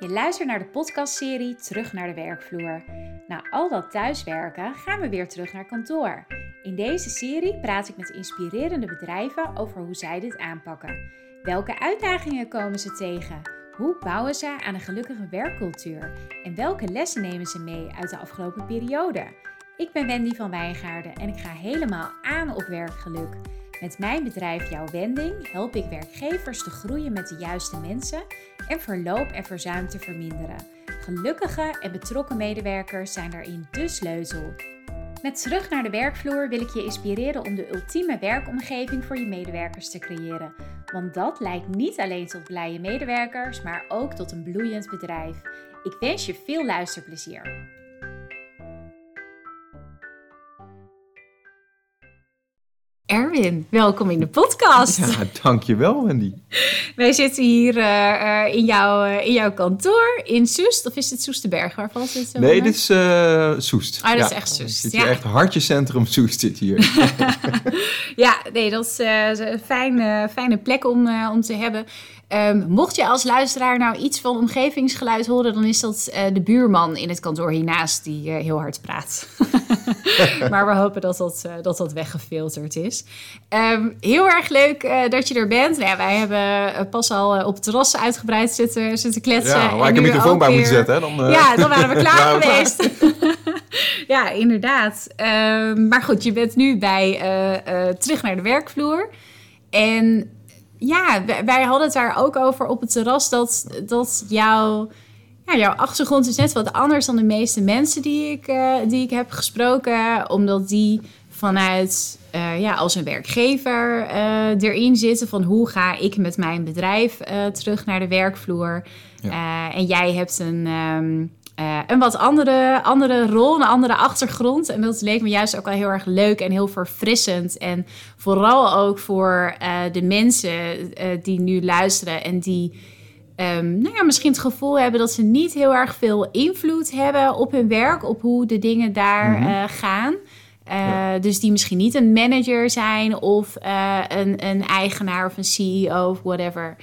Je luistert naar de podcastserie Terug naar de werkvloer. Na al dat thuiswerken gaan we weer terug naar kantoor. In deze serie praat ik met inspirerende bedrijven over hoe zij dit aanpakken. Welke uitdagingen komen ze tegen? Hoe bouwen ze aan een gelukkige werkcultuur? En welke lessen nemen ze mee uit de afgelopen periode? Ik ben Wendy van Wijngaarden en ik ga helemaal aan op werkgeluk. Met mijn bedrijf Jouw Wending help ik werkgevers te groeien met de juiste mensen en verloop en verzuim te verminderen. Gelukkige en betrokken medewerkers zijn daarin de sleutel. Met terug naar de werkvloer wil ik je inspireren om de ultieme werkomgeving voor je medewerkers te creëren. Want dat leidt niet alleen tot blije medewerkers, maar ook tot een bloeiend bedrijf. Ik wens je veel luisterplezier. Erwin, welkom in de podcast. Ja, dankjewel Wendy. Wij zitten hier uh, in, jouw, uh, in jouw kantoor in Soest. Of is het Soesterberg? Waar valt het? Nee, dit is uh, Soest. Oh, dat is echt Soest. Zit hier ja. echt hartjecentrum Soest zit hier. ja, nee, dat is een fijne, fijne plek om, om te hebben. Um, mocht je als luisteraar nou iets van omgevingsgeluid horen, dan is dat uh, de buurman in het kantoor hiernaast die uh, heel hard praat. maar we hopen dat dat, uh, dat, dat weggefilterd is. Um, heel erg leuk dat je er bent. Nou ja, wij hebben pas al op het terras uitgebreid zitten, zitten kletsen. Ja, waar ik een microfoon bij weer... moet zetten. Hè? Dan, ja, dan waren we klaar geweest. ja, inderdaad. Um, maar goed, je bent nu bij terug naar de werkvloer. En ja, wij hadden het daar ook over op het terras dat, dat jouw, ja, jouw achtergrond is net wat anders dan de meeste mensen die ik, uh, die ik heb gesproken. Omdat die vanuit, uh, ja, als een werkgever uh, erin zitten van hoe ga ik met mijn bedrijf terug naar de werkvloer. Ja. en jij hebt een... Um, uh, een wat andere, andere rol, een andere achtergrond. En dat leek me juist ook wel heel erg leuk en heel verfrissend. En vooral ook voor uh, de mensen uh, die nu luisteren en die um, nou ja, misschien het gevoel hebben dat ze niet heel erg veel invloed hebben op hun werk, op hoe de dingen daar mm -hmm. gaan. Ja. Dus die misschien niet een manager zijn of een, een eigenaar of een CEO of whatever.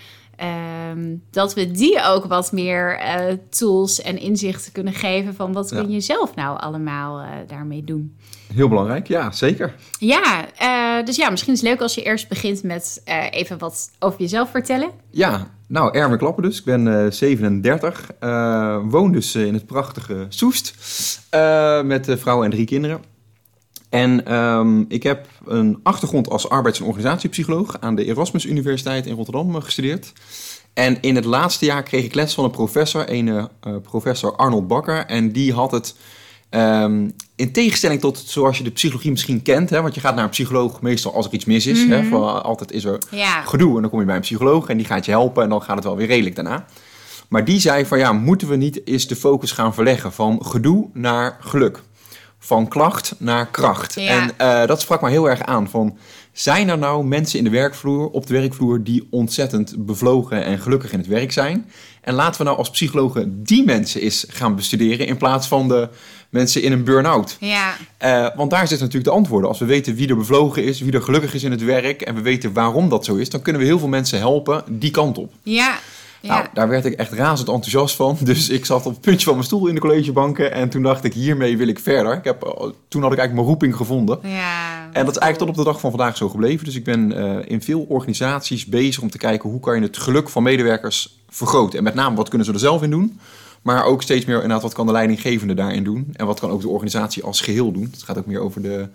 Um, dat we die ook wat meer uh, tools en inzichten kunnen geven van wat ja. kun je zelf nou allemaal uh, daarmee doen. Heel belangrijk, ja, zeker. Ja, uh, dus ja, misschien is het leuk als je eerst begint met even wat over jezelf vertellen. Ja, nou, Erwin Klappen dus. Ik ben 37, woon dus in het prachtige Soest met vrouw en drie kinderen. En um, ik heb een achtergrond als arbeids- en organisatiepsycholoog aan de Erasmus Universiteit in Rotterdam eh, gestudeerd. En in het laatste jaar kreeg ik les van een professor, een uh, professor Arnold Bakker. En die had het, um, in tegenstelling tot zoals je de psychologie misschien kent, hè, want je gaat naar een psycholoog meestal als er iets mis is. Mm -hmm. hè, van, altijd is er ja. gedoe en dan kom je bij een psycholoog en die gaat je helpen en dan gaat het wel weer redelijk daarna. Maar die zei van ja, moeten we niet eens de focus gaan verleggen van gedoe naar geluk? Van klacht naar kracht. Ja. En uh, dat sprak me heel erg aan. Van, zijn er nou mensen in de werkvloer, op de werkvloer, die ontzettend bevlogen en gelukkig in het werk zijn? En laten we nou als psychologen die mensen eens gaan bestuderen in plaats van de mensen in een burn-out. Ja. Uh, want daar zitten natuurlijk de antwoorden. Als we weten wie er bevlogen is, wie er gelukkig is in het werk en we weten waarom dat zo is, dan kunnen we heel veel mensen helpen die kant op. Ja. Ja. Nou, daar werd ik echt razend enthousiast van. Dus ik zat op het puntje van mijn stoel in de collegebanken. En toen dacht ik, hiermee wil ik verder. Ik heb, toen had ik eigenlijk mijn roeping gevonden. Ja, en dat is eigenlijk tot op de dag van vandaag zo gebleven. Dus ik ben uh, in veel organisaties bezig om te kijken... hoe kan je het geluk van medewerkers vergroten. En met name, wat kunnen ze er zelf in doen? Maar ook steeds meer, inderdaad, wat kan de leidinggevende daarin doen? En wat kan ook de organisatie als geheel doen? Het gaat ook meer over de,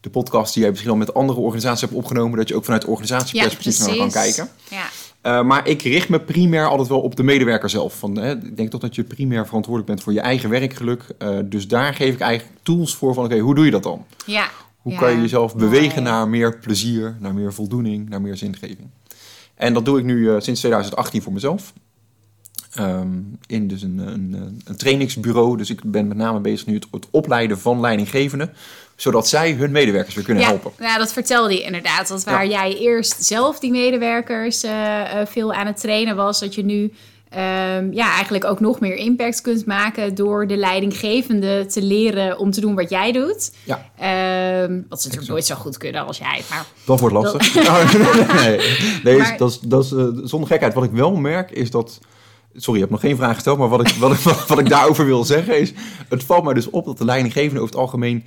de podcast die jij misschien al met andere organisaties hebt opgenomen... dat je ook vanuit organisatieperspectief ja, naar kan kijken. Ja. Uh, maar ik richt me primair altijd wel op de medewerker zelf. Van, hè, ik denk toch dat je primair verantwoordelijk bent voor je eigen werkgeluk. Uh, dus daar geef ik eigenlijk tools voor van, oké, okay, hoe doe je dat dan? Ja. Hoe ja. kan je jezelf bewegen naar meer plezier, naar meer voldoening, naar meer zingeving? En dat doe ik nu uh, sinds 2018 voor mezelf. Um, in dus een, een, een, trainingsbureau. Dus ik ben met name bezig nu het, het opleiden van leidinggevenden zodat zij hun medewerkers weer kunnen ja, helpen. Ja, dat vertelde je inderdaad. Dat waar ja. jij eerst zelf die medewerkers uh, uh, veel aan het trainen was, dat je nu um, ja, eigenlijk ook nog meer impact kunt maken door de leidinggevende te leren om te doen wat jij doet. Ja. Um, wat ze natuurlijk nooit zo goed kunnen als jij. Maar dat wordt lastig. Dat... nee, nee maar... dat is, dat is uh, zonder gekheid. Wat ik wel merk is dat Sorry, je hebt nog geen vraag gesteld, maar wat ik, wat, ik, wat ik daarover wil zeggen is... Het valt mij dus op dat de leidinggevende over het algemeen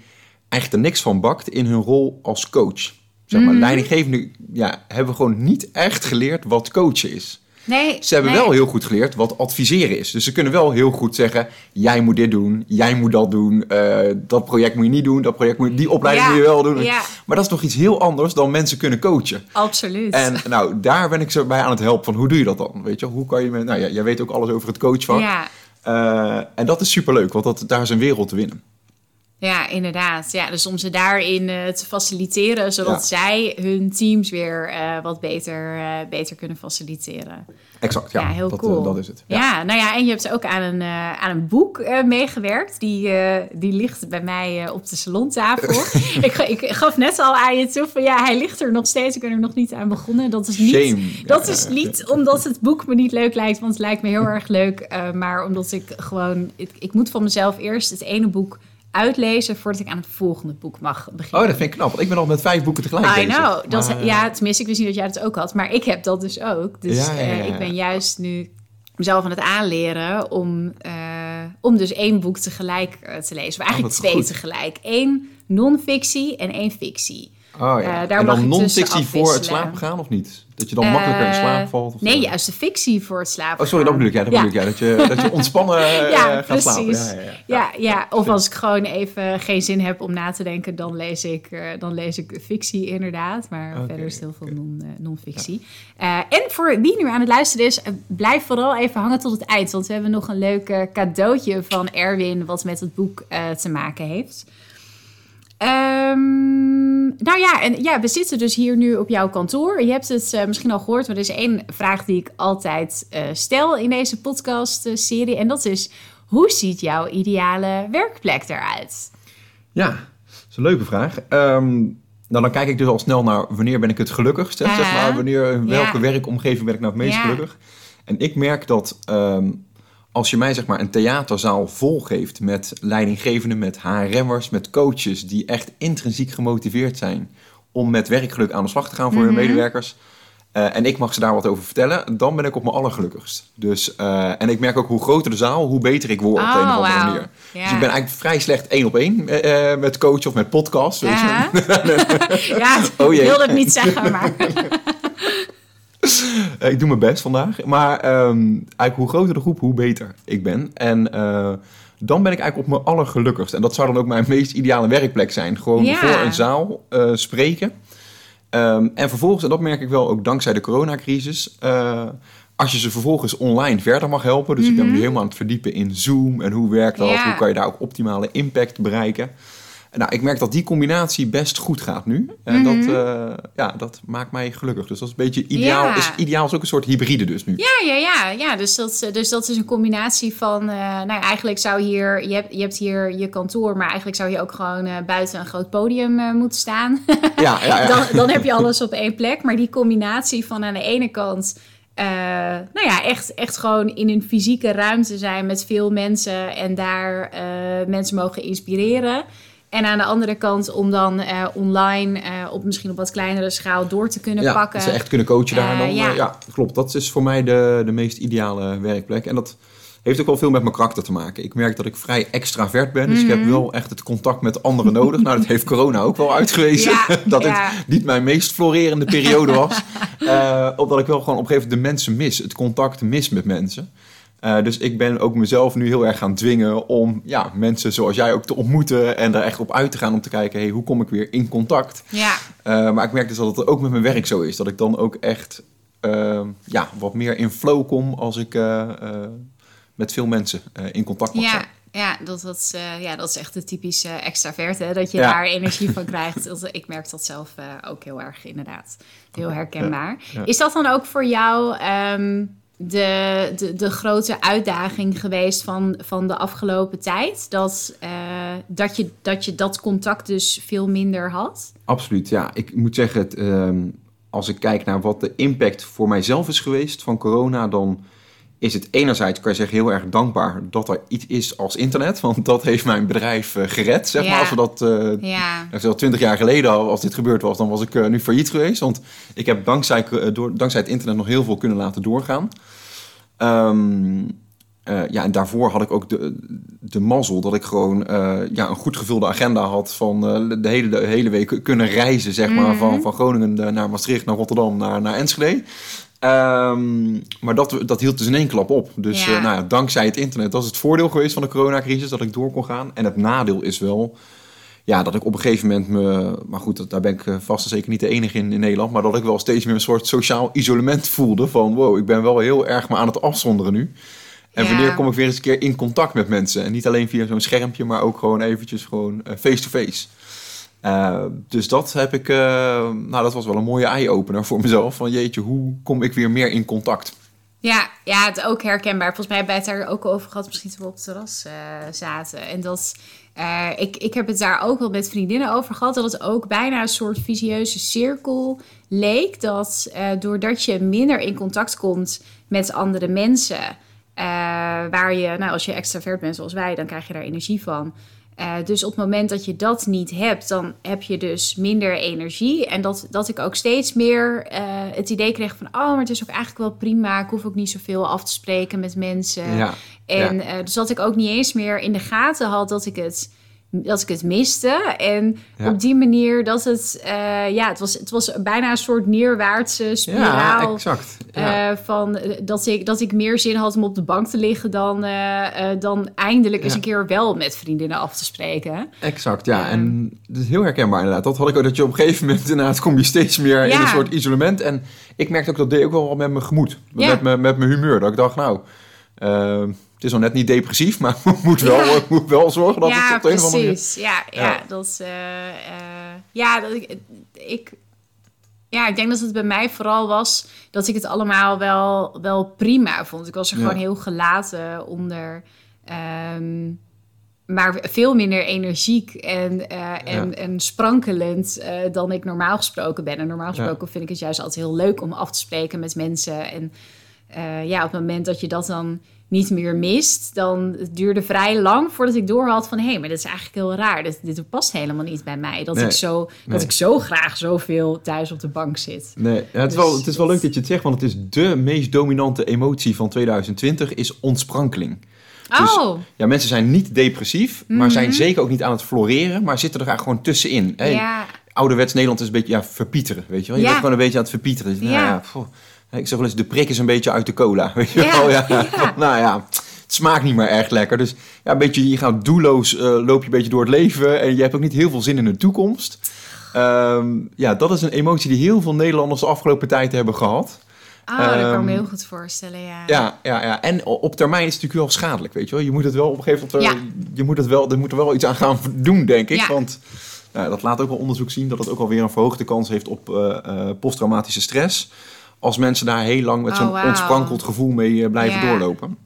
echt er niks van bakt in hun rol als coach. Zeg maar, Mhm. leidinggevenden ja, hebben gewoon niet echt geleerd wat coachen is. Nee, Ze hebben nee. wel heel goed geleerd wat adviseren is. Dus ze kunnen wel heel goed zeggen: jij moet dit doen, jij moet dat doen, eh, dat project moet je niet doen, dat project moet die opleiding Ja, moet je wel doen. Ja, Maar dat is nog iets heel anders dan mensen kunnen coachen. absoluut. En nou, daar ben ik zo bij aan het helpen van hoe doe je dat dan? Weet je, hoe kan je met, nou ja, jij weet ook alles over het coachvak. ja, Eh, en dat is superleuk, want dat, daar is een wereld te winnen. Ja, inderdaad. Ja, dus om ze daarin eh, te faciliteren, zodat zij hun teams weer eh, wat beter, eh, beter kunnen faciliteren. Exact, ja, Ja, heel dat, cool. dat is het. Ja. nou ja, en je hebt ook aan een, aan een boek meegewerkt. Die, die ligt bij mij op de salontafel. ik, ik gaf net al aan je toe van ja, hij ligt er nog steeds. Ik ben er nog niet aan begonnen. Dat is niet, Shame. dat is niet omdat het boek me niet leuk lijkt, want het lijkt me heel erg leuk. maar omdat ik gewoon, ik, ik moet van mezelf eerst het ene boek uitlezen voordat ik aan het volgende boek mag beginnen. Oh, dat vind ik knap. Ik ben al met vijf boeken tegelijk I bezig. know. Dat is- Maar, eh, ja, tenminste, ik wist niet dat jij dat ook had. Maar ik heb dat dus ook. Dus Ja, ja, ja, eh, ik ben juist nu mezelf aan het aanleren om, eh, om dus één boek tegelijk te lezen. Maar Oh, eigenlijk wat twee goed. tegelijk. Één non-fictie en één fictie. Oh ja. Eh, daar en dan tussen non-fictie voor het slapen gaan of niet? Dat je dan makkelijker in Eh, slaap valt? Of Nee, zo? juist de fictie voor het slapen Oh, sorry, dat bedoel ik. Ja, dat Ja. bedoel ik. Ja. Dat, je, dat je ontspannen eh, Ja, gaat precies. slapen. Ja, ja, ja. Ja, ja, of als ik gewoon even geen zin heb om na te denken, dan lees ik, eh, dan lees ik fictie inderdaad. Maar verder is het heel veel eh, non-fictie. Eh, en voor wie nu aan het luisteren is, eh, blijf vooral even hangen tot het eind. Want we hebben nog een leuk eh, cadeautje van Erwin wat met het boek eh, te maken heeft. Ehm, nou ja, en ja, we zitten dus hier nu op jouw kantoor. Je hebt het eh, misschien al gehoord, maar er is één vraag die ik altijd eh, stel in deze podcast-serie. En dat is, hoe ziet jouw ideale werkplek eruit? Ja, dat is een leuke vraag. Ehm, nou, dan kijk ik dus al snel naar wanneer ben ik het gelukkigst. Zeg maar, wanneer, in welke Ja. werkomgeving ben ik nou het meest Ja. gelukkig? En ik merk dat ehm, als je mij zeg maar, een theaterzaal volgeeft met leidinggevenden, met HRM'ers, met coaches die echt intrinsiek gemotiveerd zijn om met werkgeluk aan de slag te gaan voor hun Mhm. medewerkers. eh, en ik mag ze daar wat over vertellen, dan ben ik op mijn allergelukkigst. Dus, eh, en ik merk ook hoe groter de zaal, hoe beter ik word op de een of andere Oh, wauw. manier. Ja. Dus ik ben eigenlijk vrij slecht één op één eh, met coach of met podcast. Weet je. Aha. ja, ik Oh jee. wilde het niet zeggen, maar... Ik doe mijn best vandaag. Maar ehm, eigenlijk hoe groter de groep, hoe beter ik ben. En eh, dan ben ik eigenlijk op mijn allergelukkigst. En dat zou dan ook mijn meest ideale werkplek zijn. Gewoon Ja. voor een zaal eh, spreken. Ehm, en vervolgens, en dat merk ik wel ook dankzij de coronacrisis... eh, als je ze vervolgens online verder mag helpen. Dus ik ben me nu helemaal aan het verdiepen in Zoom. En hoe werkt dat? Mhm. Ja. Hoe kan je daar ook optimale impact bereiken? Nou, ik merk dat die combinatie best goed gaat nu. En Mhm. dat, eh, ja, dat maakt mij gelukkig. Dus dat is een beetje ideaal. Ja. Is, ideaal is ook een soort hybride dus nu. Ja, ja, ja. ja dus, dat, dus dat is een combinatie van... eh, nou ja, eigenlijk zou hier... Je hebt, je hebt hier je kantoor, maar eigenlijk zou je ook gewoon eh, buiten een groot podium eh, moeten staan. Ja, ja, ja. dan, dan heb je alles op één plek. Maar die combinatie van aan de ene kant... eh, nou ja, echt, echt gewoon in een fysieke ruimte zijn met veel mensen... en daar eh, mensen mogen inspireren... En aan de andere kant om dan eh, online eh, op misschien op wat kleinere schaal door te kunnen ja, pakken. dat ze echt kunnen coachen daar. Eh, dan, ja. klopt. Dat is voor mij de, de meest ideale werkplek. En dat heeft ook wel veel met mijn karakter te maken. Ik merk dat ik vrij extravert ben. Dus ik Mhm. heb wel echt het contact met anderen nodig. Nou, dat heeft corona ook wel uitgewezen. Ja, dat het niet mijn meest florerende periode was. Omdat ik wel gewoon op een gegeven moment de mensen mis. Het contact mis met mensen. Eh, dus ik ben ook mezelf nu heel erg gaan dwingen om ja, mensen zoals jij ook te ontmoeten en daar echt op uit te gaan om te kijken, hey, hoe kom ik weer in contact? Ja, Uh, maar ik merk dus dat het ook met mijn werk zo is. Dat ik dan ook echt uh, ja, wat meer in flow kom als ik uh, met veel mensen in contact mag ja. zijn. Ja dat, dat, uh, ja, dat is echt de typische extravert, hè? dat je Ja. daar energie van krijgt. Dat- Ik merk dat zelf uh, ook heel erg, inderdaad. Heel herkenbaar. Ja. Is dat dan ook voor jou ehm, de, de, de grote uitdaging geweest van, van de afgelopen tijd? Dat, uh, dat, je, dat je dat contact dus veel minder had? Absoluut, ja. Ik moet zeggen, um, als ik kijk naar wat de impact voor mijzelf is geweest van corona, dan is het enerzijds, kan je zeggen, heel erg dankbaar dat er iets is als internet. Want dat heeft mijn bedrijf uh, gered, zeg Ja. maar. Als we dat, uh, Ja. nou, twintig jaar geleden, al, als dit gebeurd was, dan was ik uh, nu failliet geweest. Want ik heb dankzij, door, dankzij het internet nog heel veel kunnen laten doorgaan. Ehm, eh, ja, en daarvoor had ik ook de, de mazzel dat ik gewoon eh, ja, een goed gevulde agenda had van eh, de, hele, de hele week kunnen reizen, zeg maar, Mhm. van, van Groningen naar Maastricht, naar Rotterdam, naar, naar Enschede. Ehm, maar dat, dat hield dus in één klap op. Dus Ja. eh, nou ja, dankzij het internet, dat is het voordeel geweest van de coronacrisis, dat ik door kon gaan. En het nadeel is wel ja, dat ik op een gegeven moment me... Maar goed, daar ben ik eh, vast en zeker niet de enige in in Nederland. Maar dat ik wel steeds meer een soort sociaal isolement voelde. Van wow, ik ben wel heel erg me aan het afzonderen nu. En Ja. wanneer kom ik weer eens een keer in contact met mensen? En niet alleen via zo'n schermpje, maar ook gewoon eventjes gewoon eh, face-to-face. Eh, dus dat heb ik... eh, nou, dat was wel een mooie eye-opener voor mezelf. Van jeetje, hoe kom ik weer meer in contact? Ja, ja, het ook herkenbaar. Volgens mij hebben wij het daar ook over gehad, misschien toen we op het terras eh, zaten. En dat, ik, ik heb het daar ook wel met vriendinnen over gehad, dat het ook bijna een soort visieuze cirkel leek. Dat doordat je minder in contact komt met andere mensen, waar je, nou als je extravert bent zoals wij, dan krijg je daar energie van. Eh, dus op het moment dat je dat niet hebt, dan heb je dus minder energie. En dat, dat ik ook steeds meer eh, het idee kreeg van... oh, maar het is ook eigenlijk wel prima. Ik hoef ook niet zoveel af te spreken met mensen. ja, En eh, dus dat ik ook niet eens meer in de gaten had dat ik het, dat ik het miste. En Ja. op die manier dat het... eh, ja, het was, het was bijna een soort neerwaartse ja spiraal... exact. Ja. Eh, van, eh, dat, ik, dat ik meer zin had om op de bank te liggen dan, eh, eh, dan eindelijk eens een keer wel met vriendinnen af te spreken. Exact, ja. En het is heel herkenbaar inderdaad. Dat had ik ook, dat je op een gegeven moment inderdaad kom je steeds meer in een soort isolement. En ik merkte ook dat deed ook wel wat met mijn gemoed. Met, mijn, met mijn humeur. Dat ik dacht, nou, eh, het is al net niet depressief, maar moet wel, Ja. moet wel zorgen dat ja, het op een of andere manier... precies. Ja, ja. Ja. dat, eh, ja, dat ik, ik, ja, ik denk dat het bij mij vooral was dat ik het allemaal wel, wel prima vond. Ik was er gewoon heel gelaten onder. ehm, maar veel minder energiek en, eh, en, Ja. en sprankelend dan ik normaal gesproken ben. En normaal Ja. gesproken vind ik het juist altijd heel leuk om af te spreken met mensen. En ja, op het moment dat je dat dan niet meer mist, dan het duurde vrij lang voordat ik door had van hé, hey, maar dit is eigenlijk heel raar. Dit, dit past helemaal niet bij mij. Dat, Nee. ik zo, dat ik zo graag zoveel thuis op de bank zit. Nee, ja, het, is Dus wel, het is wel dat- leuk dat je het zegt, want het is de meest dominante emotie van 2020 is ontsprankeling. Dus- oh, Ja, mensen zijn niet depressief, maar Mhm. zijn zeker ook niet aan het floreren, maar zitten er eigenlijk gewoon tussenin. Hey, ja. ouderwets Nederland is een beetje ja, verpieteren, weet je wel. Je Ja. bent gewoon een beetje aan het verpieteren. Dus, nou Ja. ja, poeh. Ik zeg wel eens, de prik is een beetje uit de cola, weet je Ja, wel. Ja. ja. Nou ja, het smaakt niet meer echt lekker. Dus ja, een beetje, je gaat doelloos, eh, loop je een beetje door het leven en je hebt ook niet heel veel zin in de toekomst. Ehm, ja, dat is een emotie die heel veel Nederlanders de afgelopen tijd hebben gehad. Oh, dat kan ik me Ehm, heel goed voorstellen, ja. Ja, ja, ja. En op termijn is het natuurlijk wel schadelijk, weet je wel. Je moet het wel op een gegeven moment... Ja. wel- Je moet het wel, er moet er wel iets aan gaan doen, denk ik. Ja. Want nou, dat laat ook wel onderzoek zien... dat het ook alweer een verhoogde kans heeft op eh, eh, posttraumatische stress... als mensen daar heel lang met Oh, zo'n wauw. ontsprankeld gevoel mee eh, blijven Ja. doorlopen.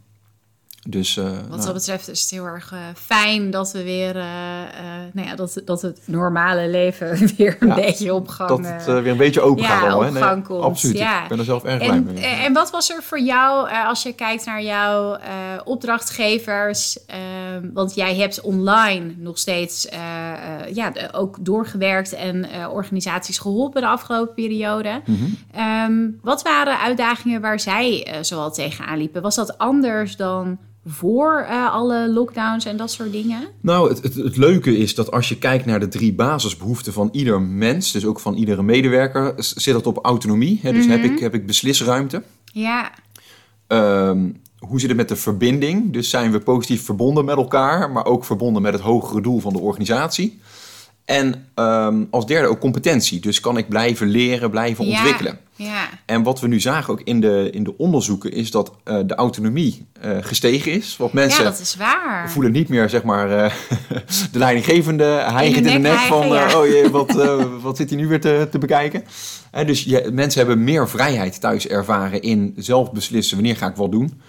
Dus, eh, Wat nou, dat betreft is het heel erg eh, fijn dat we weer, eh, nou ja, dat, dat het normale leven weer een Ja, beetje op gang... dat het weer een beetje open ja, gaat al. op hè? Nee, komt, Absoluut, ja. ik ben er zelf erg blij mee. en wat was er voor jou, als je kijkt naar jouw opdrachtgevers? ehm, want jij hebt online nog steeds ja, ook doorgewerkt en organisaties geholpen de afgelopen periode. Mhm. Ehm, wat waren uitdagingen waar zij zoal tegenaan liepen? Was dat anders dan voor eh, alle lockdowns en dat soort dingen? Nou, het, het, het leuke is dat als je kijkt naar de drie basisbehoeften van ieder mens, dus ook van iedere medewerker, zit dat op autonomie. Hè? Dus Mhm. heb, ik, heb ik beslisruimte. Ja, Ehm, hoe zit het met de verbinding? Dus zijn we positief verbonden met elkaar, maar ook verbonden met het hogere doel van de organisatie. En ehm, als derde ook competentie. Dus kan ik blijven leren, blijven Ja. ontwikkelen. ja, En wat we nu zagen ook in de, in de onderzoeken is dat eh, de autonomie eh, gestegen is. Want mensen ja, dat is waar. voelen niet meer zeg maar eh, de leidinggevende hijgend in de nek hijgen, van ja. oh jee, wat, wat zit hij nu weer te, te bekijken. Dus je, mensen hebben meer vrijheid thuis ervaren in zelf beslissen wanneer ga ik wat doen.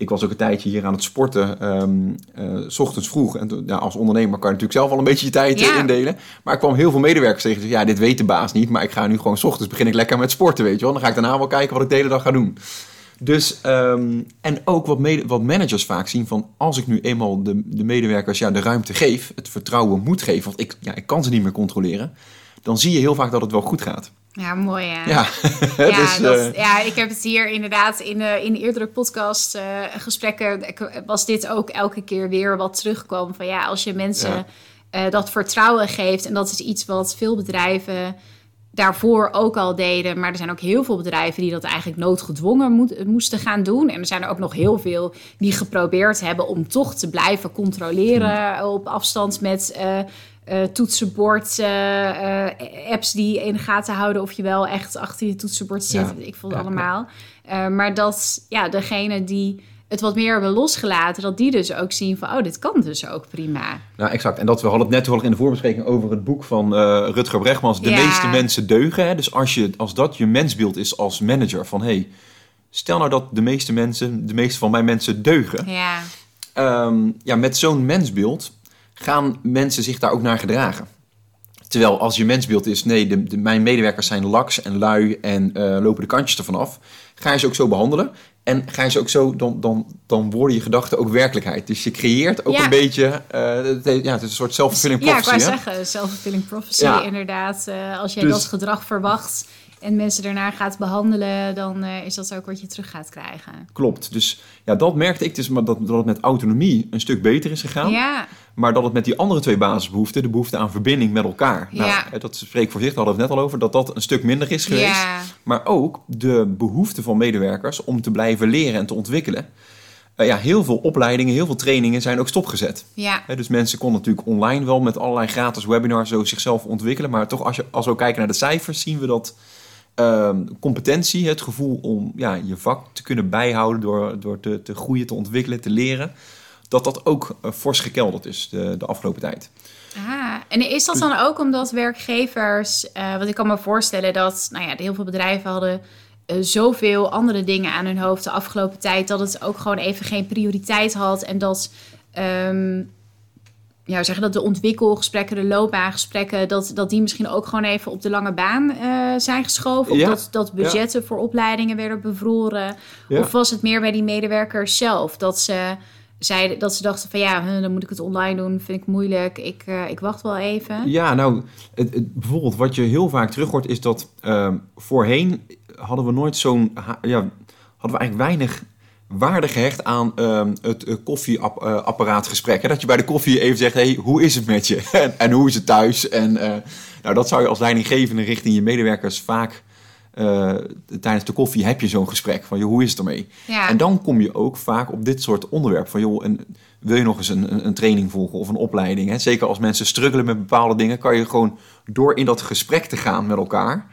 Ik was ook een tijdje hier aan het sporten, ehm, eh, s ochtends vroeg. En ja, als ondernemer kan je natuurlijk zelf al een beetje je tijd eh, Ja. indelen. Maar ik kwam heel veel medewerkers tegen. Ja, dit weet de baas niet, maar ik ga nu gewoon s ochtends begin ik lekker met sporten, weet je wel. Dan ga ik daarna wel kijken wat ik de hele dag ga doen. Dus, ehm, en ook wat, mede- wat managers vaak zien van als ik nu eenmaal de, de medewerkers ja, de ruimte geef, het vertrouwen moet geven, want ik, ja, ik kan ze niet meer controleren, dan zie je heel vaak dat het wel goed gaat. Ja, mooi ja. Ja, Ja, dus, dat, eh, ja, ik heb het hier inderdaad in, de in de eerdere podcast eh, gesprekken ik- was dit ook elke keer weer wat terugkwam van ja, als je mensen Ja. eh, dat vertrouwen geeft en dat is iets wat veel bedrijven daarvoor ook al deden, maar er zijn ook heel veel bedrijven die dat eigenlijk noodgedwongen moet, moesten gaan doen en er zijn er ook nog heel veel die geprobeerd hebben om toch te blijven controleren op afstand met eh, eh, toetsenbord eh, apps die in de gaten houden of je wel echt achter je toetsenbord zit. Ja. Ik vond Ja, het allemaal. Eh, maar dat ja, degene die het wat meer hebben losgelaten, dat die dus ook zien van oh, dit kan dus ook prima. Nou, exact. En dat we hadden het net toevallig in de voorbespreking over het boek van Rutger Bregmans. De Ja. meeste mensen deugen. Hè? Dus als, je, als dat je mensbeeld is als manager. Van hey, stel nou dat de meeste mensen, de meeste van mijn mensen deugen. Ja, Ehm, ja, met zo'n mensbeeld gaan mensen zich daar ook naar gedragen. Terwijl als je mensbeeld is, nee, de, de- mijn medewerkers zijn laks en lui en eh, lopen de kantjes ervan af. Ga je ze ook zo behandelen. En ga je ze ook zo, dan, dan, dan worden je gedachten ook werkelijkheid. Dus je creëert ook Ja. een beetje, eh, het, ja, het is een soort self-fulfilling ja ik prophecy. wou hè? zeggen, self-fulfilling prophecy Ja. inderdaad. Eh, als jij Dus- dat gedrag verwacht en mensen daarna gaat behandelen, dan eh, is dat ook wat je terug gaat krijgen. Klopt. Dus ja, dat merkte ik dus, maar dat, dat het met autonomie een stuk beter is gegaan. Ja, Maar dat het met die andere twee basisbehoeften, de behoefte aan verbinding met elkaar. Nou, Ja. dat spreekt voor zich, daar hadden we het net al over, dat dat een stuk minder is geweest. ja, Maar ook de behoefte van medewerkers om te blijven leren en te ontwikkelen. Eh, ja, heel veel opleidingen, heel veel trainingen zijn ook stopgezet. ja, dus mensen konden natuurlijk online wel met allerlei gratis webinars zo zichzelf ontwikkelen. Maar toch, als, je, als we kijken naar de cijfers, zien we dat ehm, competentie, het gevoel om ja, je vak te kunnen bijhouden door, door te, te groeien, te ontwikkelen, te leren, dat dat ook eh, fors gekelderd is de, de afgelopen tijd. Ah, en is dat dan ook omdat werkgevers, eh want ik kan me voorstellen dat nou ja, heel veel bedrijven hadden eh, zoveel andere dingen aan hun hoofd de afgelopen tijd, dat het ook gewoon even geen prioriteit had en dat, ehm, ja, hoe zeg je dat, de ontwikkelgesprekken, de loopbaangesprekken, dat, dat die misschien ook gewoon even op de lange baan eh, zijn geschoven. Of Ja, dat, dat budgetten voor opleidingen werden bevroren. Ja. Of was het meer bij die medewerkers zelf? Dat ze, zeiden, dat ze dachten van ja, dan moet ik het online doen, vind ik moeilijk. Ik, eh, ik wacht wel even. Ja, nou, het, het- bijvoorbeeld wat je heel vaak terug hoort is dat ehm, voorheen hadden we nooit zo'n, ja, hadden we eigenlijk weinig waarde gehecht aan ehm, het eh, koffieapparaatgesprek. Hè? Dat je bij de koffie even zegt, hey, hoe is het met je? en, en hoe is het thuis? En eh, nou, dat zou je als leidinggevende richting je medewerkers vaak... eh, tijdens de koffie heb je zo'n gesprek van, joh, hoe is het ermee? Ja, En dan kom je ook vaak op dit soort onderwerpen van, joh, en wil je nog eens een, een, een training volgen of een opleiding? Hè? Zeker als mensen struggelen met bepaalde dingen, kan je gewoon door in dat gesprek te gaan met elkaar,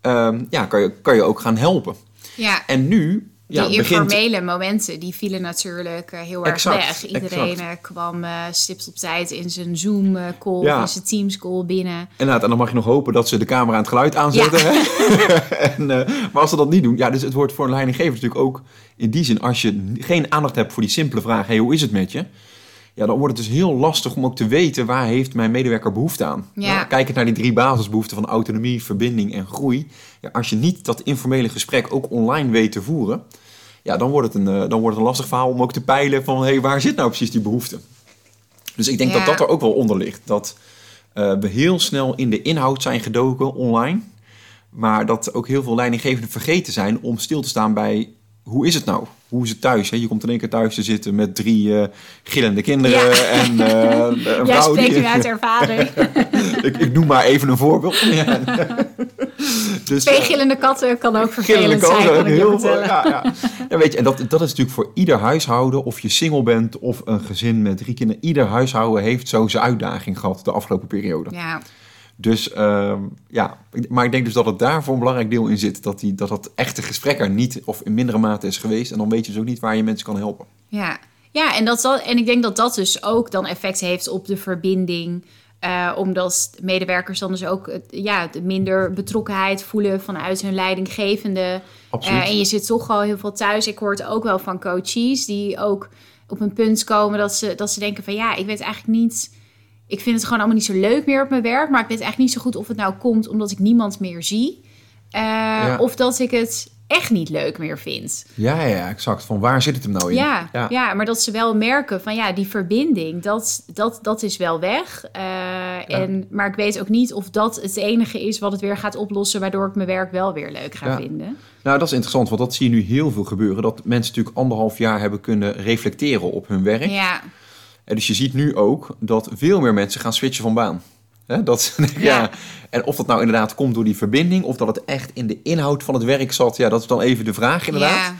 ehm, ja, kan je, kan je ook gaan helpen. ja. En nu ja, die begint... informele momenten, die vielen natuurlijk eh, heel erg weg. Iedereen exact. eh, kwam eh, stipt op tijd in zijn Zoom-call Ja. of in zijn Teams-call binnen. Inderdaad, en dan mag je nog hopen dat ze de camera en het geluid aanzetten. Hè? en, maar als ze dat niet doen, ja, dus het wordt voor een leidinggever natuurlijk ook in die zin, als je geen aandacht hebt voor die simpele vraag, hey, hoe is het met je? Ja, dan wordt het dus heel lastig om ook te weten waar heeft mijn medewerker behoefte aan. Ja. Nou, kijkend naar die drie basisbehoeften van autonomie, verbinding en groei. Ja, als je niet dat informele gesprek ook online weet te voeren, ja, dan wordt het een, eh, dan wordt het een lastig verhaal om ook te peilen van hey, waar zit nou precies die behoefte? Dus ik denk Ja. dat dat er ook wel onder ligt. Dat eh, we heel snel in de inhoud zijn gedoken online. Maar dat ook heel veel leidinggevenden vergeten zijn om stil te staan bij hoe is het nou? Hoe het thuis? Hè? Je komt in één keer thuis te zitten met drie eh, gillende kinderen Ja. en eh, een Jij vrouw spreekt die... nu uit ervaring. ik, ik noem maar even een voorbeeld. Ja. dus, Twee eh, gillende katten kan ook vervelend zijn, kan ik je heel ja. Ja, weet je, en dat, dat is natuurlijk voor ieder huishouden, of je single bent of een gezin met drie kinderen. Ieder huishouden heeft zo zijn uitdaging gehad de afgelopen periode. Ja, Dus ehm, ja, maar ik denk dus dat het daar voor een belangrijk deel in zit. Dat die, dat, dat echte gesprek er niet of in mindere mate is geweest. En dan weet je dus ook niet waar je mensen kan helpen. ja. ja en, dat, zal- en ik denk dat dat dus ook dan effect heeft op de verbinding. eh, omdat medewerkers dan dus ook ja, de minder betrokkenheid voelen vanuit hun leidinggevende. Absoluut. Eh, en je zit toch al heel veel thuis. Ik hoor het ook wel van coaches die ook op een punt komen dat ze, dat ze denken van ja, ik weet eigenlijk niet. Ik vind het gewoon allemaal niet zo leuk meer op mijn werk. Maar ik weet eigenlijk niet zo goed of het nou komt omdat ik niemand meer zie. Eh, Of dat ik het echt niet leuk meer vindt. Ja, ja, exact. Van waar zit het hem nou in? Ja, ja. maar dat ze wel merken van ja, die verbinding, dat, dat, dat is wel weg. Uh, en, maar ik weet ook niet of dat het enige is wat het weer gaat oplossen, waardoor ik mijn werk wel weer leuk ga vinden. Nou, dat is interessant, want dat zie je nu heel veel gebeuren. Dat mensen natuurlijk anderhalf jaar hebben kunnen reflecteren op hun werk. Ja. En dus je ziet nu ook dat veel meer mensen gaan switchen van baan. dat, ja. En of dat nou inderdaad komt door die verbinding, of dat het echt in de inhoud van het werk zat, ja, dat is dan even de vraag inderdaad.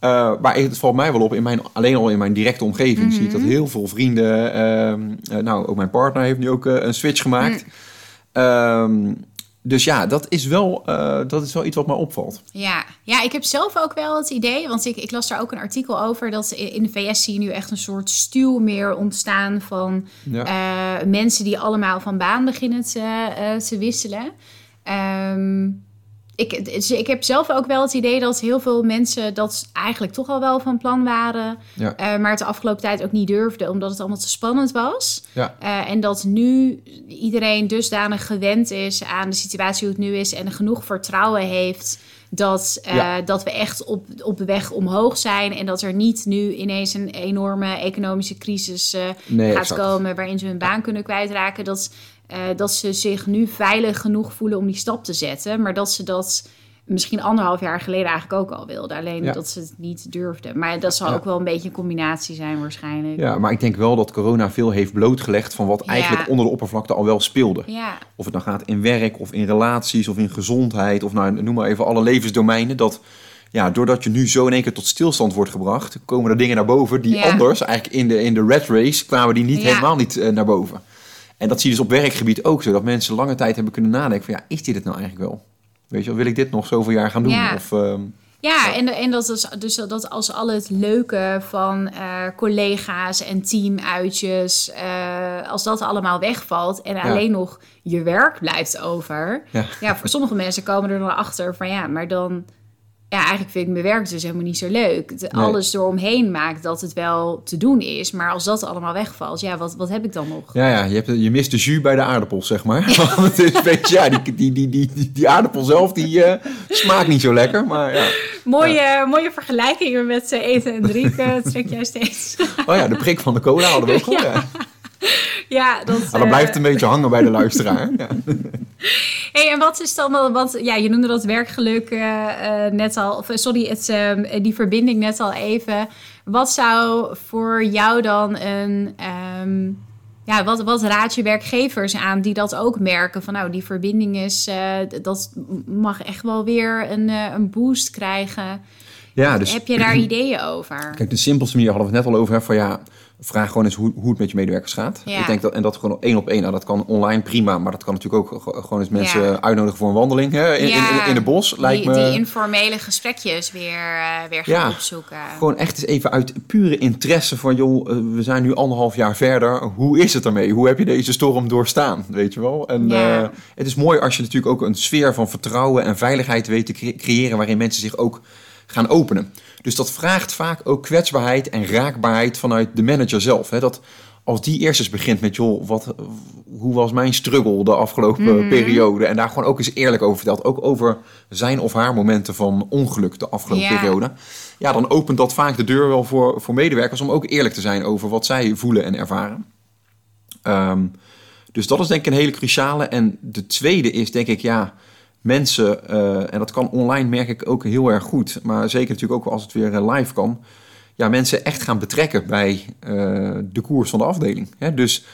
Ja. Uh, maar het valt mij wel op, in mijn, alleen al in mijn directe omgeving zie ik dat mhm. heel veel vrienden, uh, nou ook mijn partner heeft nu ook uh, een switch gemaakt. Mm dus ja, dat is, wel, uh, dat is wel iets wat mij opvalt. Ja. ja, ik heb zelf ook wel het idee, want ik, ik las daar ook een artikel over, dat in de VS zie je nu echt een soort stuw meer ontstaan van ja. uh, mensen die allemaal van baan beginnen te, uh, te wisselen. Um, ik, dus ik heb zelf ook wel het idee dat heel veel mensen dat eigenlijk toch al wel van plan waren. Ja. Uh, maar het de afgelopen tijd ook niet durfden, omdat het allemaal te spannend was. Ja. Uh, en dat nu iedereen dusdanig gewend is aan de situatie hoe het nu is en genoeg vertrouwen heeft. Dat, uh, ja. dat we echt op, op de weg omhoog zijn. En dat er niet nu ineens een enorme economische crisis nee, gaat exact. komen. waarin ze hun baan kunnen kwijtraken. Dat, uh, dat ze zich nu veilig genoeg voelen om die stap te zetten. Maar dat ze dat misschien anderhalf jaar geleden eigenlijk ook al wilden. Alleen dat ze het niet durfden. Maar dat zal ook wel een beetje een combinatie zijn waarschijnlijk. Ja, maar ik denk wel dat corona veel heeft blootgelegd... van wat eigenlijk onder de oppervlakte al wel speelde. Ja. Of het dan gaat in werk of in relaties of in gezondheid... of nou, noem maar even alle levensdomeinen... dat ja, doordat je nu zo in één keer tot stilstand wordt gebracht... komen er dingen naar boven die anders... eigenlijk in de, in de red race kwamen die niet helemaal niet uh, naar boven. En dat zie je dus op werkgebied ook zo. Dat mensen lange tijd hebben kunnen nadenken van ja, is dit het nou eigenlijk wel? Weet je wel, wil ik dit nog zoveel jaar gaan doen? Ja. Of, uh, ja, en, en dat is dus dat als al het leuke van uh, collega's en teamuitjes, uh, als dat allemaal wegvalt en ja. alleen nog je werk blijft over. Ja. ja, voor sommige mensen komen er dan achter van ja, maar dan ja, eigenlijk vind ik mijn werk dus helemaal niet zo leuk. Het, nee. Alles eromheen maakt dat het wel te doen is. Maar als dat allemaal wegvalt, ja, wat, wat heb ik dan nog? Ja, ja je, hebt, je mist de jus bij de aardappel, zeg maar. Ja. het is een beetje, ja, die, die, die, die, die aardappel zelf, die uh, smaakt niet zo lekker. Maar ja. Mooie, ja. mooie vergelijkingen met eten en drinken, trek jij steeds. oh ja, de prik van de cola hadden we ook al. Ja. Ja, dat, maar dan blijft het een beetje hangen bij de luisteraar. ja. hey, en wat is dan, want ja, je noemde dat werkgeluk uh, uh, net al, of sorry, het, uh, die verbinding net al even. Wat zou voor jou dan een, um, ja, wat, wat raad je werkgevers aan die dat ook merken? Van nou, die verbinding is, dat mag echt wel weer een, een boost krijgen. Ja, dus, Heb je daar ideeën over? Kijk, de simpelste manier hadden we het net al over. Hè, van ja, vraag gewoon eens hoe, hoe het met je medewerkers gaat. Ja. Ik denk dat, en dat gewoon één op één. Nou, dat kan online prima, maar dat kan natuurlijk ook gewoon eens mensen ja. uitnodigen voor een wandeling hè, in, ja. in, in, in, de bos. Lijkt die, me... die informele gesprekjes weer, uh, weer gaan opzoeken. Gewoon echt eens even uit pure interesse van, joh, we zijn nu anderhalf jaar verder. Hoe is het ermee? Hoe heb je deze storm doorstaan? Weet je wel? En uh, het is mooi als je natuurlijk ook een sfeer van vertrouwen en veiligheid weet te cre creëren, waarin mensen zich ook gaan openen. Dus dat vraagt vaak ook kwetsbaarheid en raakbaarheid vanuit de manager zelf. Hè? Dat als die eerst eens begint met, joh, wat, hoe was mijn struggle de afgelopen mm -hmm. periode? En daar gewoon ook eens eerlijk over vertelt. Ook over zijn of haar momenten van ongeluk de afgelopen yeah. periode. Ja, dan opent dat vaak de deur wel voor, voor medewerkers om ook eerlijk te zijn over wat zij voelen en ervaren. Um, dus dat is denk ik een hele cruciale. En de tweede is denk ik, ja, mensen, uh, en dat kan online merk ik ook heel erg goed, maar zeker natuurlijk ook als het weer live kan, ja, mensen echt gaan betrekken bij uh, de koers van de afdeling. Hè? Dus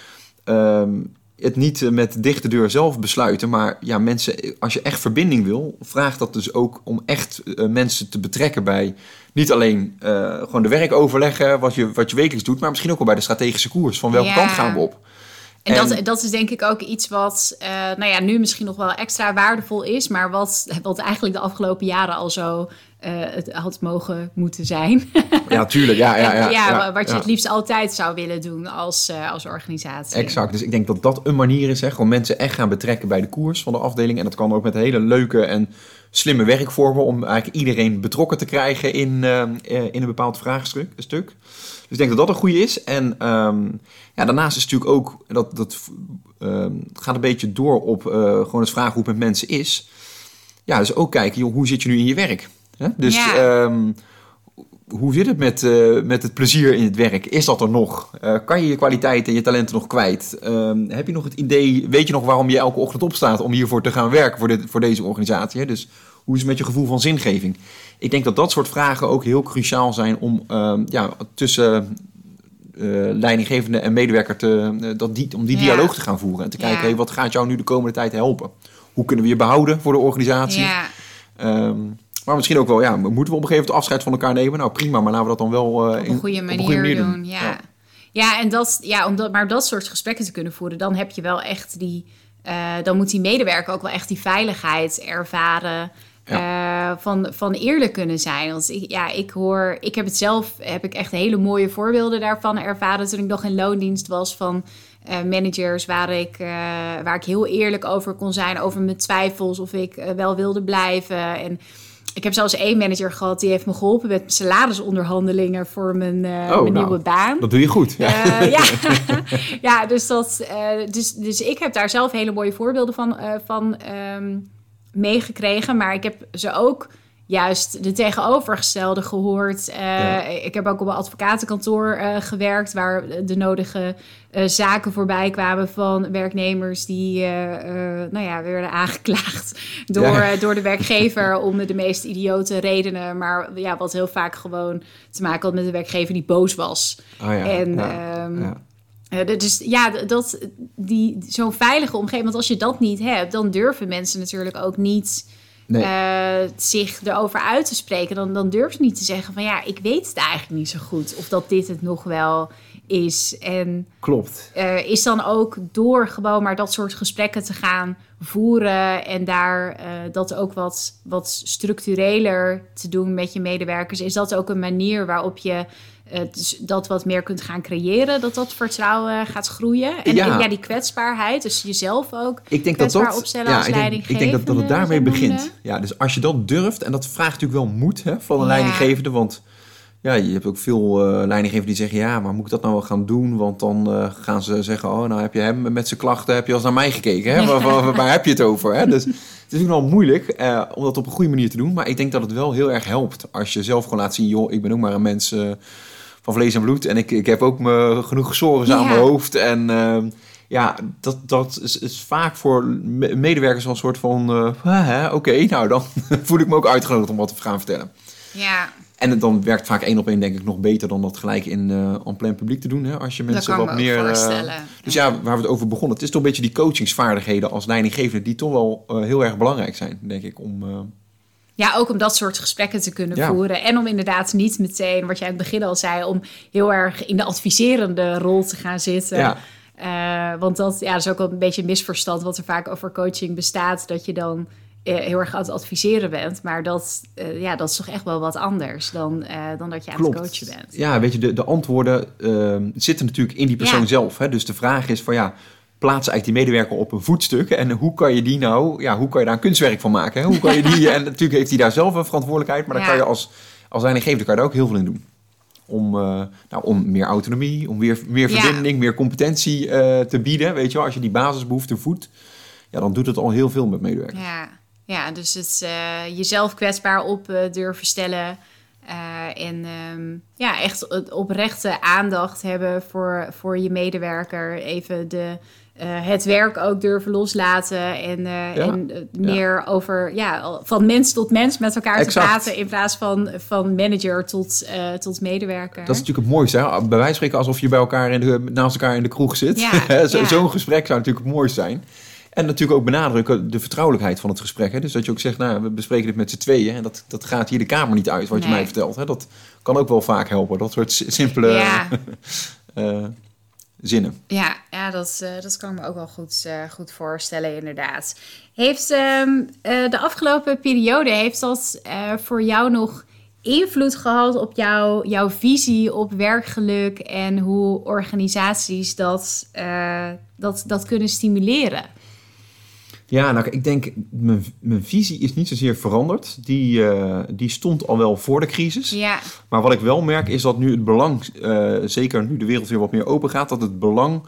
um, het niet met dichte deur zelf besluiten, maar ja, mensen, als je echt verbinding wil, vraag dat dus ook om echt uh, mensen te betrekken bij niet alleen gewoon de werk overleggen, wat je, wat je wekelijks doet, maar misschien ook wel bij de strategische koers. Van welke ja. kant gaan we op? En, en dat, dat is denk ik ook iets wat, uh, nou ja, nu misschien nog wel extra waardevol is, maar wat, wat eigenlijk de afgelopen jaren al zo uh, het had mogen moeten zijn. ja, tuurlijk. Ja, ja, ja, ja, ja wat je het liefst altijd zou willen doen als, uh, als organisatie. Exact. Dus ik denk dat dat een manier is, hè, gewoon mensen echt gaan betrekken bij de koers van de afdeling. En dat kan ook met hele leuke en slimme werkvormen om eigenlijk iedereen betrokken te krijgen in, uh, in een bepaald vraagstuk. Stuk. Dus ik denk dat dat een goede is. En um, ja, daarnaast is het natuurlijk ook, dat, dat um, gaat een beetje door op uh, gewoon het vragen hoe het met mensen is. Ja, dus ook kijken, joh, hoe zit je nu in je werk? Hè? Dus Ja. ehm, hoe zit het met, eh, met het plezier in het werk? Is dat er nog? Eh, kan je je kwaliteiten en je talenten nog kwijt? Ehm, heb je nog het idee, weet je nog waarom je elke ochtend opstaat om hiervoor te gaan werken voor, dit, voor deze organisatie? Hè? Dus hoe is het met je gevoel van zingeving? Ik denk dat dat soort vragen ook heel cruciaal zijn om ehm, ja, tussen eh, leidinggevende en medewerker te, eh, dat die, om die Ja. dialoog te gaan voeren en te kijken, Ja. hey, wat gaat jou nu de komende tijd helpen? Hoe kunnen we je behouden voor de organisatie? Ja, Ehm, maar misschien ook wel, ja, moeten we op een gegeven moment afscheid van elkaar nemen? Nou prima, maar laten we dat dan wel eh, op in- een goede manier, doen. Ja. Ja. en dat, ja, om dat, maar dat soort gesprekken te kunnen voeren, dan heb je wel echt die. dan moet die medewerker ook wel echt die veiligheid ervaren. Eh, van, van eerlijk kunnen zijn. Want ik, ja, ik hoor, ik heb het zelf, heb ik echt hele mooie voorbeelden daarvan ervaren toen ik nog in loondienst was van eh, managers waar ik, eh, waar ik heel eerlijk over kon zijn, over mijn twijfels of ik wel wilde blijven. En ik heb zelfs één manager gehad die heeft me geholpen met mijn salarisonderhandelingen voor mijn, Oh, mijn nou, nieuwe baan. Dat doe je goed. Ja. Ja. ja, dus, dat, dus, dus ik heb daar zelf hele mooie voorbeelden van, van ehm, meegekregen. Maar ik heb ze ook juist de tegenovergestelde gehoord. Eh, Ja. Ik heb ook op een advocatenkantoor eh, gewerkt... waar de nodige eh, zaken voorbij kwamen van werknemers... die nou ja, werden aangeklaagd door, Ja. door de werkgever... om de meest idiote redenen. Maar ja, wat heel vaak gewoon te maken had met de werkgever die boos was. Oh, ja. En ja. Dus ja, dat, die, zo'n veilige omgeving. Want als je dat niet hebt, dan durven mensen natuurlijk ook niet Nee. eh, zich erover uit te spreken. Dan, dan durven ze niet te zeggen van ja, ik weet het eigenlijk niet zo goed. Of dat dit het nog wel is. En Klopt. eh, is dan ook door gewoon maar dat soort gesprekken te gaan voeren en daar dat ook wat, wat structureler te doen met je medewerkers, is dat ook een manier waarop je dus dat wat meer kunt gaan creëren, dat dat vertrouwen gaat groeien. En Ja. en ja, die kwetsbaarheid, dus jezelf ook Ik denk dat kwetsbaar dat, opstellen als ik denk, ik denk dat, dat het daarmee begint. Ja, dus als je dat durft, en dat vraagt natuurlijk wel moed hè, van een Ja. leidinggevende, want ja, je hebt ook veel eh leidinggevenden die zeggen, ja, maar moet ik dat nou wel gaan doen? Want dan eh, gaan ze zeggen, oh, nou heb je hem met zijn klachten, heb je al eens naar mij gekeken, hè? Waar, waar, waar heb je het over? Hè? Dus het is natuurlijk wel moeilijk eh, om dat op een goede manier te doen, maar ik denk dat het wel heel erg helpt als je zelf gewoon laat zien, joh, ik ben ook maar een mens van vlees en bloed en ik, ik heb ook me, genoeg zorgen aan mijn hoofd en... ehm, ja, dat, dat is, is vaak voor me- medewerkers wel een soort van... eh, Oké, nou dan voel ik me ook uitgenodigd om wat te gaan vertellen. Ja, En het dan werkt vaak één op één denk ik nog beter dan dat gelijk in en plein publiek te doen. Hè? Als je mensen wat me meer... eh, voorstellen. dus ja, waar we het over begonnen. Het is toch een beetje die coachingsvaardigheden als leidinggevende... die toch wel heel erg belangrijk zijn, denk ik. Om, Ja, ook om dat soort gesprekken te kunnen Ja. voeren. En om inderdaad niet meteen, wat jij aan het begin al zei, om heel erg in de adviserende rol te gaan zitten. ja, Eh, want dat, ja, dat is ook wel een beetje een misverstand wat er vaak over coaching bestaat. Dat je dan eh, heel erg aan het adviseren bent. Maar dat, eh, ja, dat is toch echt wel wat anders dan, dan dat je aan klopt. het coachen bent. Ja, weet je, de, de antwoorden eh, zitten natuurlijk in die persoon Ja. zelf. Hè? Dus de vraag is van ja... Plaats eigenlijk die medewerker op een voetstuk. En hoe kan je die nou, ja, hoe kan je daar een kunstwerk van maken? Hè? Hoe kan je die, en natuurlijk heeft hij daar zelf een verantwoordelijkheid, maar dan Ja. kan je als, als leidinggevende kan je daar ook heel veel in doen. Om, eh, nou, om meer autonomie, om weer, meer Ja. verbinding, meer competentie eh, te bieden. Weet je wel, als je die basisbehoeften voedt, ja, dan doet het al heel veel met medewerkers. Ja, ja dus het eh, jezelf kwetsbaar op durven stellen. en ehm, ja, echt oprechte aandacht hebben voor, voor je medewerker. Even de, het werk ook durven loslaten. En, eh, en eh, meer over ja, van mens tot mens met elkaar Exact. te praten. In plaats van van manager tot, eh, tot medewerker. Dat is natuurlijk het mooiste. Hè? Bij wijze van spreken alsof je bij elkaar in de, naast elkaar in de kroeg zit. Zo-. Zo'n gesprek zou natuurlijk het mooiste zijn. En natuurlijk ook benadrukken de vertrouwelijkheid van het gesprek. Hè? Dus dat je ook zegt, nou, we bespreken dit met z'n tweeën. En dat, dat gaat hier de kamer niet uit, wat je mij vertelt. Hè? Dat kan ook wel vaak helpen. Dat soort si- simpele Ja. eh, zinnen. Ja, ja dat, eh, dat kan ik me ook wel goed, eh, goed voorstellen, inderdaad. Heeft ehm, eh, de afgelopen periode, heeft dat voor jou nog invloed gehad op jouw, visie op werkgeluk en hoe organisaties dat, dat, dat kunnen stimuleren? Ja, nou, ik denk, mijn, mijn visie is niet zozeer veranderd. Die, eh, die stond al wel voor de crisis. Ja, Maar wat ik wel merk is dat nu het belang, eh, zeker nu de wereld weer wat meer open gaat, dat het belang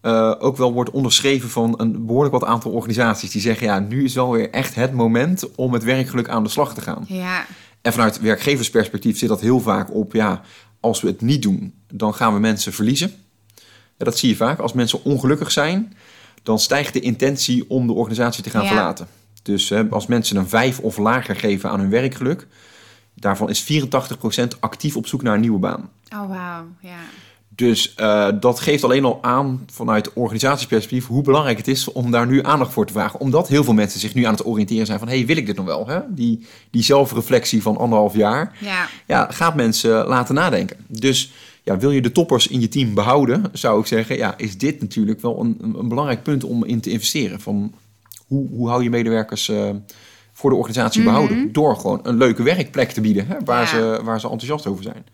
eh, ook wel wordt onderschreven van een behoorlijk wat aantal organisaties die zeggen, ja, nu is wel weer echt het moment om het werkgeluk aan de slag te gaan. ja, En vanuit werkgeversperspectief zit dat heel vaak op, ja, als we het niet doen, dan gaan we mensen verliezen. Ja, dat zie je vaak. Als mensen ongelukkig zijn, dan stijgt de intentie om de organisatie te gaan Ja. verlaten. Dus hè, als mensen een 5 of lager geven aan hun werkgeluk, daarvan is 84% actief op zoek naar een nieuwe baan. Oh, wauw. Ja. Dus eh, dat geeft alleen al aan vanuit organisatieperspectief hoe belangrijk het is om daar nu aandacht voor te vragen. Omdat heel veel mensen zich nu aan het oriënteren zijn van, hey, wil ik dit nog wel? Hè? Die, die zelfreflectie van anderhalf jaar, Ja. ja, gaat mensen laten nadenken. Dus ja, wil je de toppers in je team behouden, zou ik zeggen, ja, is dit natuurlijk wel een, belangrijk punt om in te investeren. Van hoe, hoe hou je medewerkers eh, voor de organisatie behouden? Door gewoon een leuke werkplek te bieden, hè, waar, Ja. ze, waar ze enthousiast over zijn.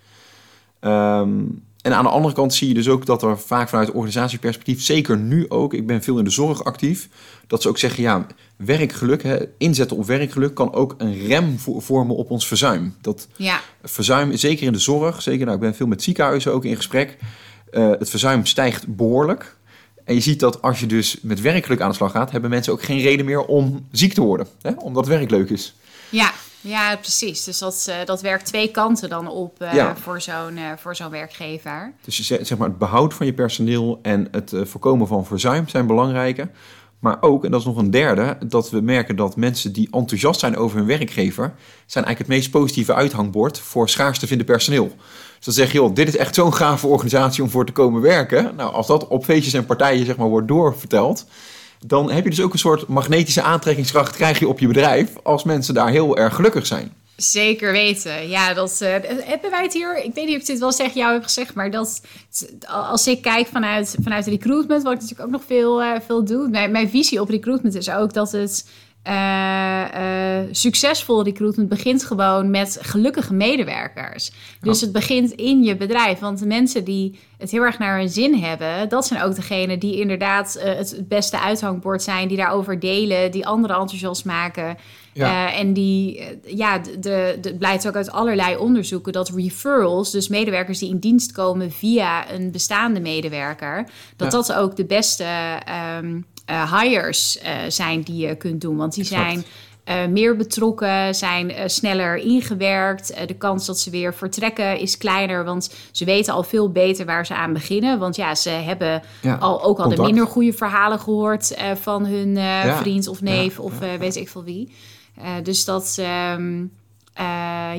Ehm, en aan de andere kant zie je dus ook dat er vaak vanuit organisatieperspectief, zeker nu ook, ik ben veel in de zorg actief, dat ze ook zeggen, ja, werkgeluk, hè, inzetten op werkgeluk kan ook een rem vo- vormen op ons verzuim. Dat Ja. verzuim, zeker in de zorg, zeker, nou, ik ben veel met ziekenhuizen ook in gesprek, eh, het verzuim stijgt behoorlijk. En je ziet dat als je dus met werkgeluk aan de slag gaat, hebben mensen ook geen reden meer om ziek te worden, hè, omdat werk leuk is. Ja. Ja, precies. Dus dat, eh, dat werkt twee kanten dan op eh, Ja. voor zo'n eh, voor zo'n werkgever. Dus je zegt, zeg maar, het behoud van je personeel en het voorkomen van verzuim zijn belangrijke. Maar ook, en dat is nog een derde, dat we merken dat mensen die enthousiast zijn over hun werkgever, zijn eigenlijk het meest positieve uithangbord voor schaars te vinden personeel. Dus dan zeg je, joh, dit is echt zo'n gave organisatie om voor te komen werken. Nou, als dat op feestjes en partijen zeg maar wordt doorverteld, dan heb je dus ook een soort magnetische aantrekkingskracht krijg je op je bedrijf als mensen daar heel erg gelukkig zijn. Zeker weten. Ja, dat eh, hebben wij het hier. Ik weet niet of ik dit wel zeg jou heb gezegd, maar dat als ik kijk vanuit, vanuit recruitment, wat ik natuurlijk ook nog veel, eh, veel doe. Mijn, mijn visie op recruitment is ook dat het eh, succesvol recruitment begint gewoon met gelukkige medewerkers. Dus het begint in je bedrijf. Want de mensen die het heel erg naar hun zin hebben, dat zijn ook degenen die inderdaad eh, het, het beste uithangbord zijn, die daarover delen, die anderen enthousiast maken. Ja. Eh, en die, eh, ja, de, de, blijkt ook uit allerlei onderzoeken dat referrals, dus medewerkers die in dienst komen via een bestaande medewerker, dat Ja. dat ook de beste ehm, eh, hires zijn die je kunt doen. Want die Exact. zijn eh, meer betrokken, zijn eh, sneller ingewerkt. Eh, de kans dat ze weer vertrekken is kleiner, want ze weten al veel beter waar ze aan beginnen. Want ja, ze hebben Ja, al, ook al de minder goede verhalen gehoord eh, van hun Ja, vriend of neef ja, of weet ik veel wie. Dus dat, ehm, eh,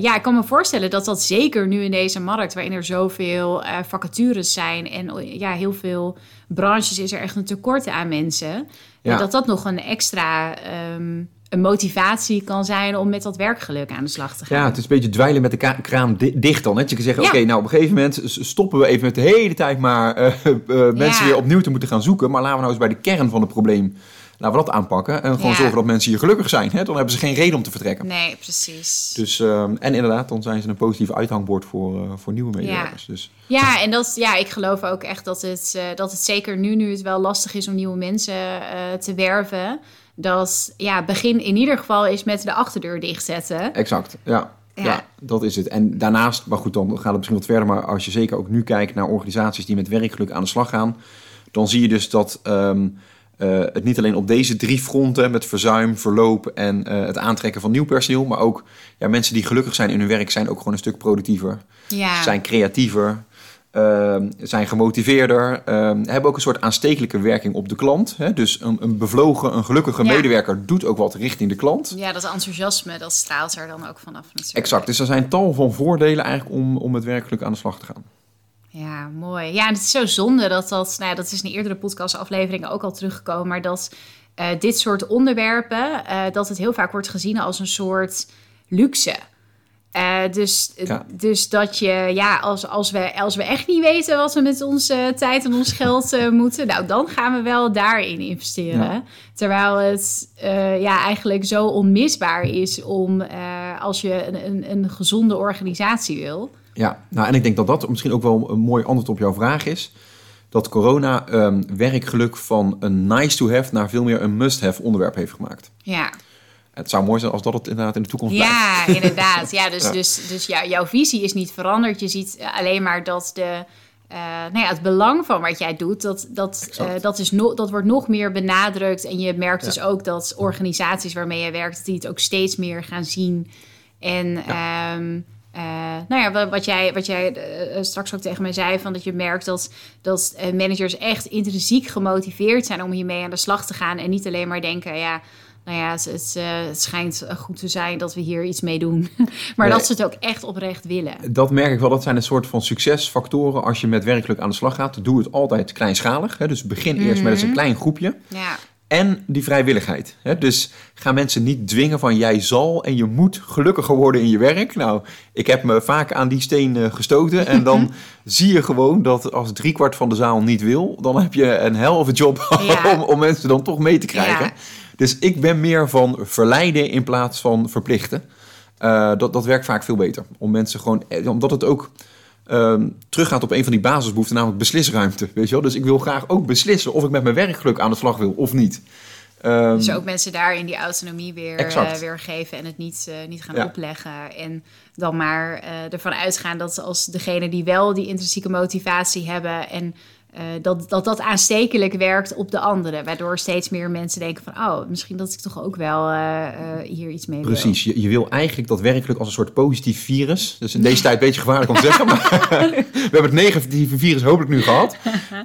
ja, ik kan me voorstellen dat dat zeker nu in deze markt, waarin er zoveel vacatures zijn en ja, heel veel branches is er echt een tekort aan mensen, dat dat nog een extra ehm, een motivatie kan zijn om met dat werkgeluk aan de slag te gaan. Ja, het is een beetje dweilen met de kraan di- dicht dan. Hè? Je kan zeggen, Ja. oké, nou op een gegeven moment stoppen we even met de hele tijd maar eh, eh, mensen Ja. weer opnieuw te moeten gaan zoeken. Maar laten we nou eens bij de kern van het probleem, laten we dat aanpakken. En gewoon Ja. zorgen dat mensen hier gelukkig zijn. Hè? Dan hebben ze geen reden om te vertrekken. Nee, precies. Dus, ehm, en inderdaad, dan zijn ze een positief uithangbord voor, eh, voor nieuwe medewerkers. Dus, Ja, en dat, ja, ik geloof ook echt dat het, eh, dat het zeker nu, nu het wel lastig is om nieuwe mensen eh, te werven, dat ja, begin in ieder geval is met de achterdeur dichtzetten. exact, ja. Ja. Ja. dat is het. En daarnaast, maar goed, dan gaat het misschien wat verder. Maar als je zeker ook nu kijkt naar organisaties die met werkgeluk aan de slag gaan, dan zie je dus dat ehm, eh, het niet alleen op deze drie fronten, met verzuim, verloop en eh, het aantrekken van nieuw personeel, maar ook ja, mensen die gelukkig zijn in hun werk zijn ook gewoon een stuk productiever, Ja, zijn creatiever, ehm, zijn gemotiveerder, ehm, hebben ook een soort aanstekelijke werking op de klant. Hè? Dus een, een bevlogen, een gelukkige Ja. medewerker doet ook wat richting de klant. ja, dat enthousiasme, dat straalt er dan ook vanaf natuurlijk. Exact, dus er zijn tal van voordelen eigenlijk om, om met werkgeluk aan de slag te gaan. Ja, mooi. Ja, en het is zo zonde dat dat, nou ja, dat is in eerdere podcastafleveringen ook al teruggekomen, maar dat eh, dit soort onderwerpen, eh, dat het heel vaak wordt gezien als een soort luxe. Eh, dus, Ja. dus dat je, ja, als, als, we, als we echt niet weten wat we met onze tijd en ons geld eh, moeten, nou, dan gaan we wel daarin investeren. Ja. Terwijl het eh, ja, eigenlijk zo onmisbaar is om, als je een, een, een gezonde organisatie wil. Ja, nou en ik denk dat dat misschien ook wel een mooi antwoord op jouw vraag is. Dat corona ehm, werkgeluk van een nice to have naar veel meer een must have onderwerp heeft gemaakt. Ja. Het zou mooi zijn als dat het inderdaad in de toekomst blijft. Ja, inderdaad. Ja, dus, Ja. dus, dus jou- jouw visie is niet veranderd. Je ziet alleen maar dat de, eh, nou ja, het belang van wat jij doet, dat, dat, eh, dat, is no, dat wordt nog meer benadrukt. En je merkt Ja. dus ook dat organisaties waarmee je werkt, die het ook steeds meer gaan zien En ehm, eh, nou ja, wat jij, wat jij eh, straks ook tegen mij zei, van dat je merkt dat, dat eh, managers echt intrinsiek gemotiveerd zijn om hiermee aan de slag te gaan. En niet alleen maar denken, ja, nou ja, het, het, het schijnt goed te zijn dat we hier iets mee doen. maar dat ze het ook echt oprecht willen. Dat merk ik wel, dat zijn een soort van succesfactoren als je met werkelijk aan de slag gaat. Doe het altijd kleinschalig. Hè? Dus begin eerst met eens een mhm. klein groepje. Ja. En die vrijwilligheid. Hè? Dus ga mensen niet dwingen van jij zal en je moet gelukkiger worden in je werk. Nou, ik heb me vaak aan die steen eh, gestoten. En dan zie je gewoon dat als driekwart van de zaal niet wil, dan heb je een hell of a job om, om, mensen dan toch mee te krijgen. Dus ik ben meer van verleiden in plaats van verplichten. Uh, dat, dat werkt vaak veel beter. Om mensen gewoon, eh, omdat het ook um, teruggaat op een van die basisbehoeften, namelijk beslisruimte. Weet je wel? Dus ik wil graag ook beslissen of ik met mijn werkgeluk aan de slag wil of niet. Um, dus ook mensen daarin die autonomie weer, uh, weer geven en het niet, uh, niet gaan opleggen. En dan maar uh, ervan uitgaan dat als degene die wel die intrinsieke motivatie hebben en uh, dat, dat dat aanstekelijk werkt op de anderen. Waardoor steeds meer mensen denken van... oh, misschien dat ik toch ook wel uh, uh, hier iets mee. Precies. Je, je, wil eigenlijk dat werkelijk als een soort positief virus... dus in deze tijd een beetje gevaarlijk om te zeggen... maar we hebben het negatieve virus hopelijk nu gehad...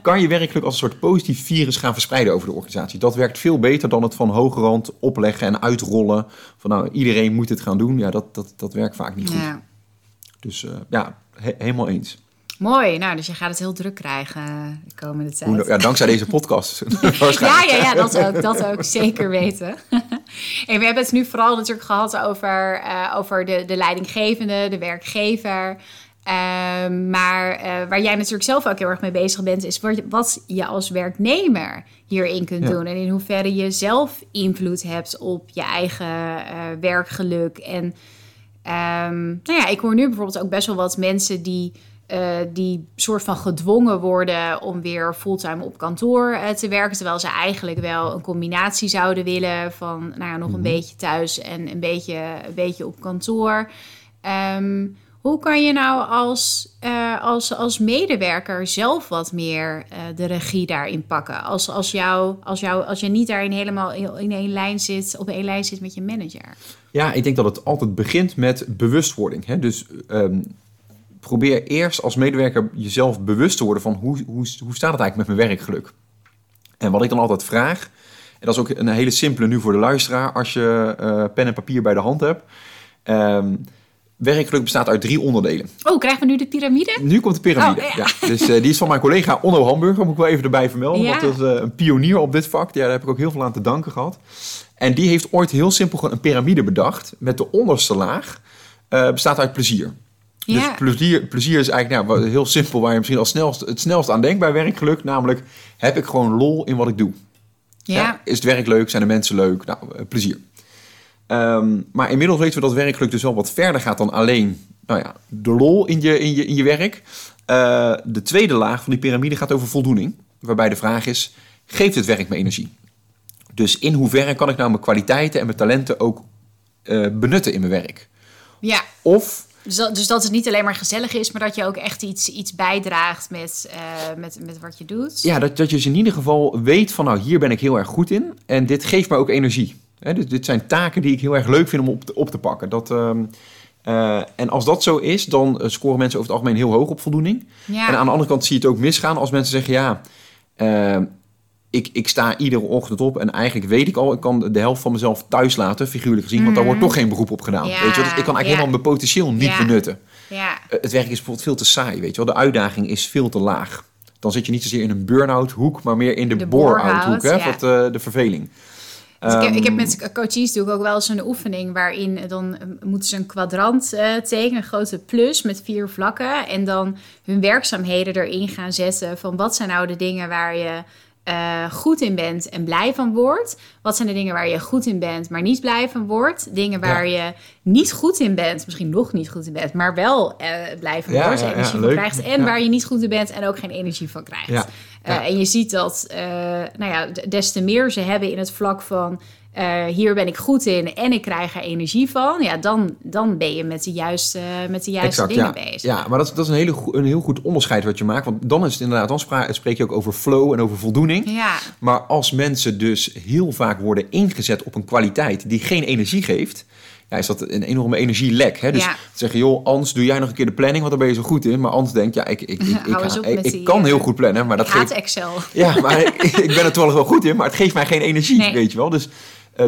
kan je werkelijk als een soort positief virus gaan verspreiden over de organisatie. Dat werkt veel beter dan het van hoge rand opleggen en uitrollen... van nou, iedereen moet het gaan doen. Ja, dat, dat, dat werkt vaak niet goed. Ja. Dus ja, helemaal eens. Mooi, nou, dus je gaat het heel druk krijgen de komende tijd. Ja, dankzij deze podcast. ja, ja, ja, dat ook, dat ook zeker weten. en we hebben het nu vooral natuurlijk gehad over, uh, over de, de leidinggevende, de werkgever. Uh, maar uh, waar jij natuurlijk zelf ook heel erg mee bezig bent, is wat, wat je als werknemer hierin kunt ja. doen. En in hoeverre je zelf invloed hebt op je eigen uh, werkgeluk. En um, nou ja, ik hoor nu bijvoorbeeld ook best wel wat mensen die uh, die soort van gedwongen worden om weer fulltime op kantoor uh, te werken. Terwijl ze eigenlijk wel een combinatie zouden willen van nou ja, nog een mhm. beetje thuis en een beetje, een beetje op kantoor. Um, hoe kan je nou als, uh, als, als medewerker zelf wat meer de regie daarin pakken? Als, als, jou, als, jou, als je niet daarin helemaal in één lijn zit, op één lijn zit met je manager? Ja, ik denk dat het altijd begint met bewustwording. Hè? Dus um, probeer eerst als medewerker jezelf bewust te worden van hoe, hoe, hoe staat het eigenlijk met mijn werkgeluk. En wat ik dan altijd vraag, en dat is ook een hele simpele nu voor de luisteraar, als je uh, pen en papier bij de hand hebt. Um, werkgeluk bestaat uit drie onderdelen. Oh, krijgen we nu de piramide? Nu komt de piramide, oh, ja. Dus uh, die is van mijn collega Onno Hamburger, moet ik wel even erbij vermelden. Ja. Want dat is uh, een pionier op dit vak. Ja, daar heb ik ook heel veel aan te danken gehad. En die heeft ooit heel simpel gewoon een piramide bedacht. Met de onderste laag bestaat uit plezier. Dus plezier, plezier is eigenlijk nou, heel simpel, waar je misschien al snelst, het snelst aan denkt bij werkgeluk. Namelijk, heb ik gewoon lol in wat ik doe? Ja. is het werk leuk? Zijn de mensen leuk? Nou, eh, plezier. Um, maar inmiddels weten we dat werkgeluk dus wel wat verder gaat dan alleen nou ja, de lol in je, in je, in je werk. Uh, de tweede laag van die piramide gaat over voldoening. Waarbij de vraag is, geeft het werk me energie? Dus in hoeverre kan ik nou mijn kwaliteiten en mijn talenten ook uh, benutten in mijn werk? Ja. Of dus dat, dus dat het niet alleen maar gezellig is, maar dat je ook echt iets, iets bijdraagt met, uh, met, met wat je doet. Ja, dat, dat je dus in ieder geval weet van nou, hier ben ik heel erg goed in. En dit geeft me ook energie. Hè, dus dit zijn taken die ik heel erg leuk vind om op te, op te pakken. Dat, uh, uh, en als dat zo is, dan eh, scoren mensen over het algemeen heel hoog op voldoening. Ja. En aan de andere kant zie je het ook misgaan als mensen zeggen ja ik, ik sta iedere ochtend op en eigenlijk weet ik al, ik kan de helft van mezelf thuis laten, figuurlijk gezien, want daar wordt toch geen beroep op gedaan. weet je? Dus ik kan eigenlijk helemaal mijn potentieel niet benutten. Ja. Eh, het werk is bijvoorbeeld veel te saai, weet je wel. De uitdaging is veel te laag. Dan zit je niet zozeer in een burn-out hoek, maar meer in de, de bore-out hoek, hè, ja. de, de verveling. Dus ik, heb, ik heb ehm, met coaches doe ik ook wel eens een oefening waarin dan moeten ze een kwadrant uh, tekenen, een grote plus met vier vlakken. En dan hun werkzaamheden erin gaan zetten van wat zijn nou de dingen waar je uh, goed in bent en blij van wordt? Wat zijn de dingen waar je goed in bent, maar niet blij van wordt? Dingen waar je niet goed in bent, misschien nog niet goed in bent, maar wel uh, blij van ja, wordt, ja, energie van krijgt. En waar je niet goed in bent en ook geen energie van krijgt. Uh, en je ziet dat, nou ja, des te meer ze hebben in het vlak van uh, hier ben ik goed in en ik krijg er energie van, ja, dan, dan ben je met de juiste, met de juiste exact, dingen ja. bezig. Ja, maar dat, dat is een, hele, een heel goed onderscheid wat je maakt. Want dan is het inderdaad, dan spreek je ook over flow en over voldoening. Ja. Maar als mensen dus heel vaak worden ingezet op een kwaliteit die geen energie geeft, ja, is dat een enorme energielek. Hè? Dus Ja. zeggen, joh, Ans, doe jij nog een keer de planning, want daar ben je zo goed in. Maar Ans denkt, ja, ik, ik, ik, ik, ik, die, kan eh, heel goed plannen, maar dat geeft... Excel. Ja, maar ik, ik ben er toevallig wel goed in, maar het geeft mij geen energie, Nee. weet je wel. Dus eh,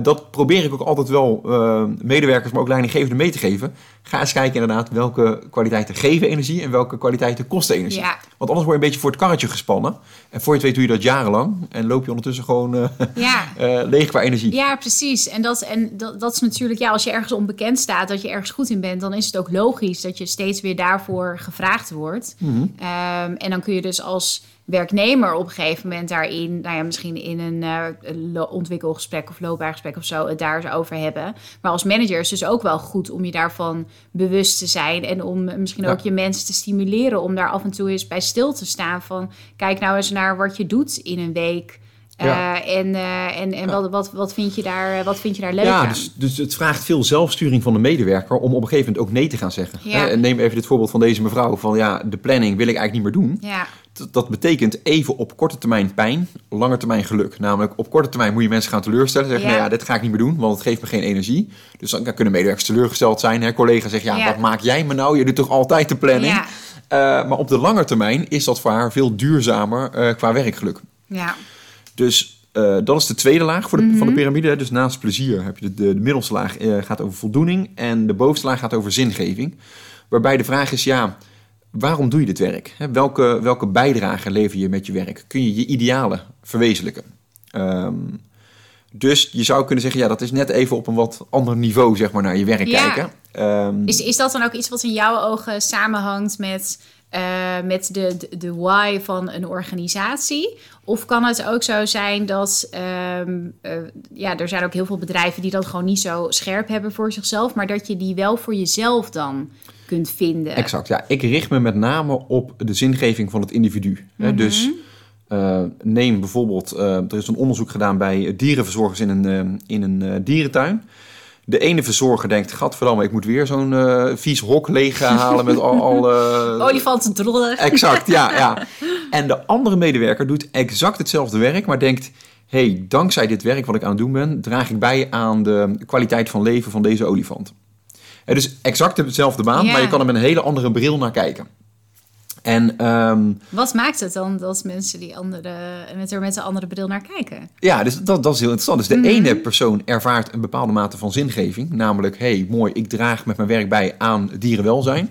dat probeer ik ook altijd wel eh, medewerkers, maar ook leidinggevenden mee te geven. Ga eens kijken inderdaad welke kwaliteiten geven energie en welke kwaliteiten kosten energie. Ja. Want anders word je een beetje voor het karretje gespannen. En voor je het weet doe je dat jarenlang en loop je ondertussen gewoon eh, Ja. eh, leeg qua energie. Ja, precies. En, dat, en dat, dat is natuurlijk, ja, als je ergens onbekend staat, dat je ergens goed in bent, dan is het ook logisch dat je steeds weer daarvoor gevraagd wordt. Mhm. Ehm, en dan kun je dus als werknemer op een gegeven moment daarin, nou ja, misschien in een eh, ontwikkelgesprek of loopbaangesprek of zo, het daar eens over hebben. Maar als manager is het dus ook wel goed om je daarvan bewust te zijn en om misschien Ja. ook je mensen te stimuleren om daar af en toe eens bij stil te staan van, kijk nou eens naar wat je doet in een week. Ja. Eh, en eh, en, en Ja. wat, wat, wat, vind je daar, wat vind je daar leuk Ja, aan? dus, dus het vraagt veel zelfsturing van de medewerker om op een gegeven moment ook nee te gaan zeggen. Ja. Hè, en neem even dit voorbeeld van deze mevrouw van ja, de planning wil ik eigenlijk niet meer doen. Ja, Dat, dat betekent even op korte termijn pijn, lange termijn geluk. Namelijk op korte termijn moet je mensen gaan teleurstellen. Zeggen, Ja. nou ja, dit ga ik niet meer doen, want het geeft me geen energie. Dus dan kunnen medewerkers teleurgesteld zijn. Hè? Collega's zeggen, ja, Ja. wat maak jij me nou? Je doet toch altijd de planning? Ja. Eh, maar op de lange termijn is dat voor haar veel duurzamer eh, qua werkgeluk. ja, Dus eh, dat is de tweede laag voor de, Mhm. van de piramide. Dus naast plezier heb je de, de, de middelste laag eh, gaat over voldoening. En de bovenste laag gaat over zingeving. Waarbij de vraag is, ja, waarom doe je dit werk? Hè, welke, welke bijdrage lever je met je werk? Kun je je idealen verwezenlijken? Ehm, dus je zou kunnen zeggen, ja, dat is net even op een wat ander niveau, zeg maar, naar je werk Ja. kijken. Ehm, Is, is dat dan ook iets wat in jouw ogen samenhangt met, eh, met de, de, de why van een organisatie? Of kan het ook zo zijn dat, ehm, eh, ja, er zijn ook heel veel bedrijven die dat gewoon niet zo scherp hebben voor zichzelf, maar dat je die wel voor jezelf dan kunt vinden? Exact, ja. Ik richt me met name op de zingeving van het individu. Hè, Dus eh, neem bijvoorbeeld, er is een onderzoek gedaan bij dierenverzorgers in een, in een dierentuin. De ene verzorger denkt, gadverdamme, ik moet weer zo'n eh, vies hok leeg halen met al... al Olifanten drollen. Exact, ja, ja. En de andere medewerker doet exact hetzelfde werk, maar denkt... hey, dankzij dit werk wat ik aan het doen ben... draag ik bij aan de kwaliteit van leven van deze olifant. Het is exact dezelfde baan, Ja. maar je kan er met een hele andere bril naar kijken. En ehm, Wat maakt het dan dat mensen die andere, met er met een andere bril naar kijken? ja, dus dat, dat is heel interessant. Dus de Mhm. ene persoon ervaart een bepaalde mate van zingeving. Namelijk, hey, mooi, ik draag met mijn werk bij aan dierenwelzijn.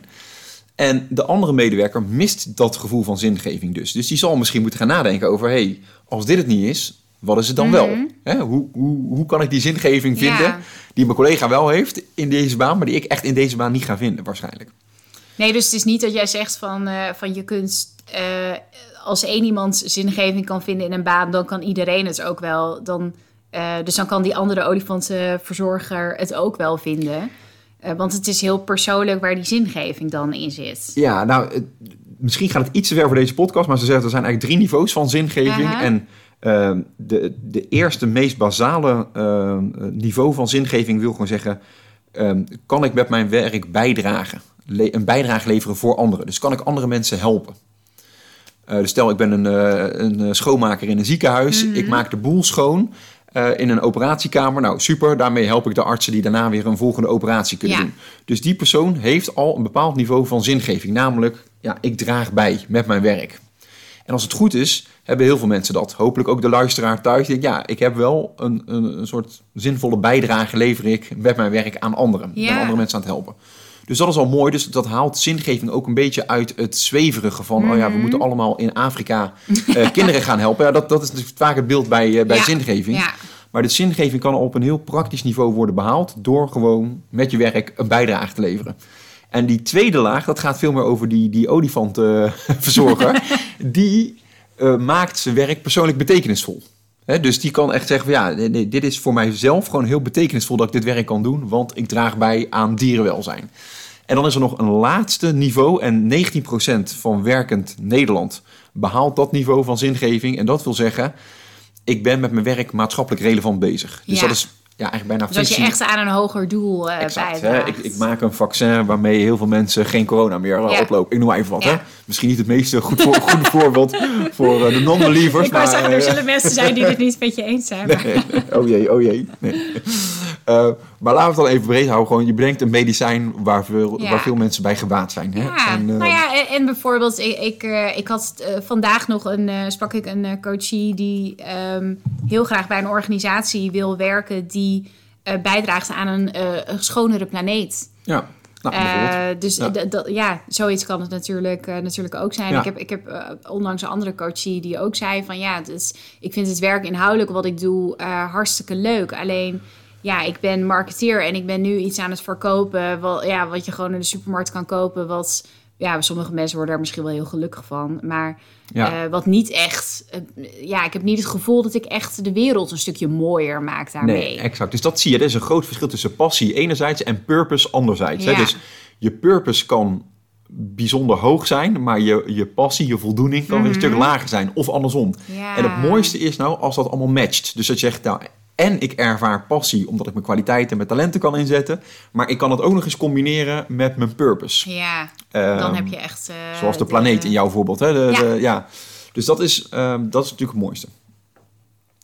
En de andere medewerker mist dat gevoel van zingeving dus. Dus die zal misschien moeten gaan nadenken over... hey, als dit het niet is, wat is het dan wel? Hè, hoe, hoe, hoe kan ik die zingeving Mhm. Ja. vinden die mijn collega wel heeft in deze baan... maar die ik echt in deze baan niet ga vinden waarschijnlijk? Nee, dus het is niet dat jij zegt van, eh, van je kunt... eh, als één iemand zingeving kan vinden in een baan, dan kan iedereen het ook wel. Dan, eh, dus dan kan die andere olifantenverzorger het ook wel vinden. Want het is heel persoonlijk waar die zingeving dan in zit. Ja, nou, het- misschien gaat het iets te ver voor deze podcast, maar ze zeggen er zijn eigenlijk drie niveaus van zingeving. En ehm, de, de eerste, meest basale ehm, niveau van zingeving wil gewoon zeggen: ehm, kan ik met mijn werk bijdragen? Een bijdrage leveren voor anderen. Dus kan ik andere mensen helpen? Eh, dus stel, ik ben een, eh, een eh, schoonmaker in een ziekenhuis. Ik maak de boel schoon in een operatiekamer. Nou, super. Daarmee help ik de artsen die daarna weer een volgende operatie kunnen Ja. doen. Dus die persoon heeft al een bepaald niveau van zingeving. Namelijk, ja, ik draag bij met mijn werk. En als het goed is, hebben heel veel mensen dat. Hopelijk ook de luisteraar thuis. Denkt, ja, ik heb wel een, een, een soort zinvolle bijdrage lever ik met mijn werk aan anderen. Ja. ben andere mensen aan het helpen. Dus dat is al mooi. Dus dat haalt zingeving ook een beetje uit het zweverige van... oh ja, Mhm. we moeten allemaal in Afrika eh, kinderen gaan helpen. Ja, dat, dat is natuurlijk vaak het beeld bij, eh, bij Ja. zingeving. Ja. Maar de zingeving kan op een heel praktisch niveau worden behaald... door gewoon met je werk een bijdrage te leveren. En die tweede laag, dat gaat veel meer over die, die olifantenverzorger. die eh, maakt zijn werk persoonlijk betekenisvol. Dus die kan echt zeggen van ja, nee, dit is voor mijzelf gewoon heel betekenisvol dat ik dit werk kan doen, want ik draag bij aan dierenwelzijn. En dan is er nog een laatste niveau en 19% van werkend Nederland behaalt dat niveau van zingeving. En dat wil zeggen, ik ben met mijn werk maatschappelijk relevant bezig. Dus Ja. dat is ja, eigenlijk bijna Dus als je echt aan een hoger doel eh Exact. Hè? Ik, ik maak een vaccin waarmee heel veel mensen geen corona meer eh, Ja. oplopen. Ik noem maar even wat. Ja. Hè? Misschien niet het meest eh, goed voor, voorbeeld voor eh, de non-believers. Ik maar, zeggen, er zullen mensen zijn die het niet met je eens zijn. maar- Nee. Oh jee, oh jee. Nee. Maar laten we het dan even breed houden. Gewoon, je bedenkt een medicijn waar veel, Ja. waar veel mensen bij gebaat zijn. Hè? Ja, En, nou ja, en, en bijvoorbeeld, ik, ik, ik had vandaag nog een, sprak ik een coachie die ehm, heel graag bij een organisatie wil werken die eh, bijdraagt aan een, eh, een schonere planeet. ja. Nou. Eh, dus Ja. ja. dat, ja, zoiets kan het natuurlijk, natuurlijk ook zijn. Ja. Ik heb, ik heb onlangs een andere coachie die ook zei van ja, dus, ik vind het werk inhoudelijk wat ik doe hartstikke leuk. Alleen ja, ik ben marketeer en ik ben nu iets aan het verkopen wat, ja, wat je gewoon in de supermarkt kan kopen. Wat ja, sommige mensen worden daar misschien wel heel gelukkig van. Maar Ja. eh, wat niet echt, eh, ja, ik heb niet het gevoel dat ik echt de wereld een stukje mooier maak daarmee. Nee, exact. Dus dat zie je. Er is een groot verschil tussen passie enerzijds en purpose anderzijds. Hè? Ja. Dus je purpose kan bijzonder hoog zijn, maar je, je passie, je voldoening kan weer een stuk lager zijn. Of andersom. Mhm. Ja. En het mooiste is nou als dat allemaal matcht. Dus dat je zegt, nou, en ik ervaar passie omdat ik mijn kwaliteiten en mijn talenten kan inzetten. Maar ik kan het ook nog eens combineren met mijn purpose. Ja, Ehm, dan heb je echt... eh, Zoals de planeet in jouw voorbeeld. Hè? De, Ja. ja. ja. Dus dat is, ehm, dat is natuurlijk het mooiste.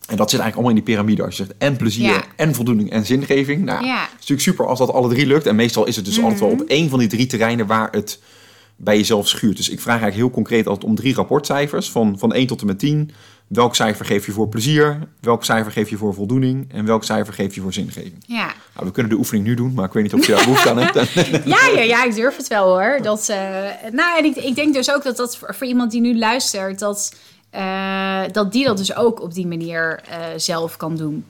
En dat zit eigenlijk allemaal in die piramide. Als je zegt en plezier, Ja. en voldoening en zingeving. Nou, Ja. het is natuurlijk super als dat alle drie lukt. En meestal is het dus altijd wel op één van die drie terreinen waar het bij jezelf schuurt. Dus ik vraag eigenlijk heel concreet altijd om drie rapportcijfers. Van, van 1 tot en met 10. Welk cijfer geef je voor plezier? Welk cijfer geef je voor voldoening? En welk cijfer geef je voor zingeving? Ja. Nou, we kunnen de oefening nu doen, maar ik weet niet of je daar behoefte aan hebt. Ja, ja, ja, ik durf het wel hoor. Dat, eh, nou, en ik, ik denk dus ook dat dat voor, iemand die nu luistert, dat, eh, dat die dat dus ook op die manier eh, zelf kan doen.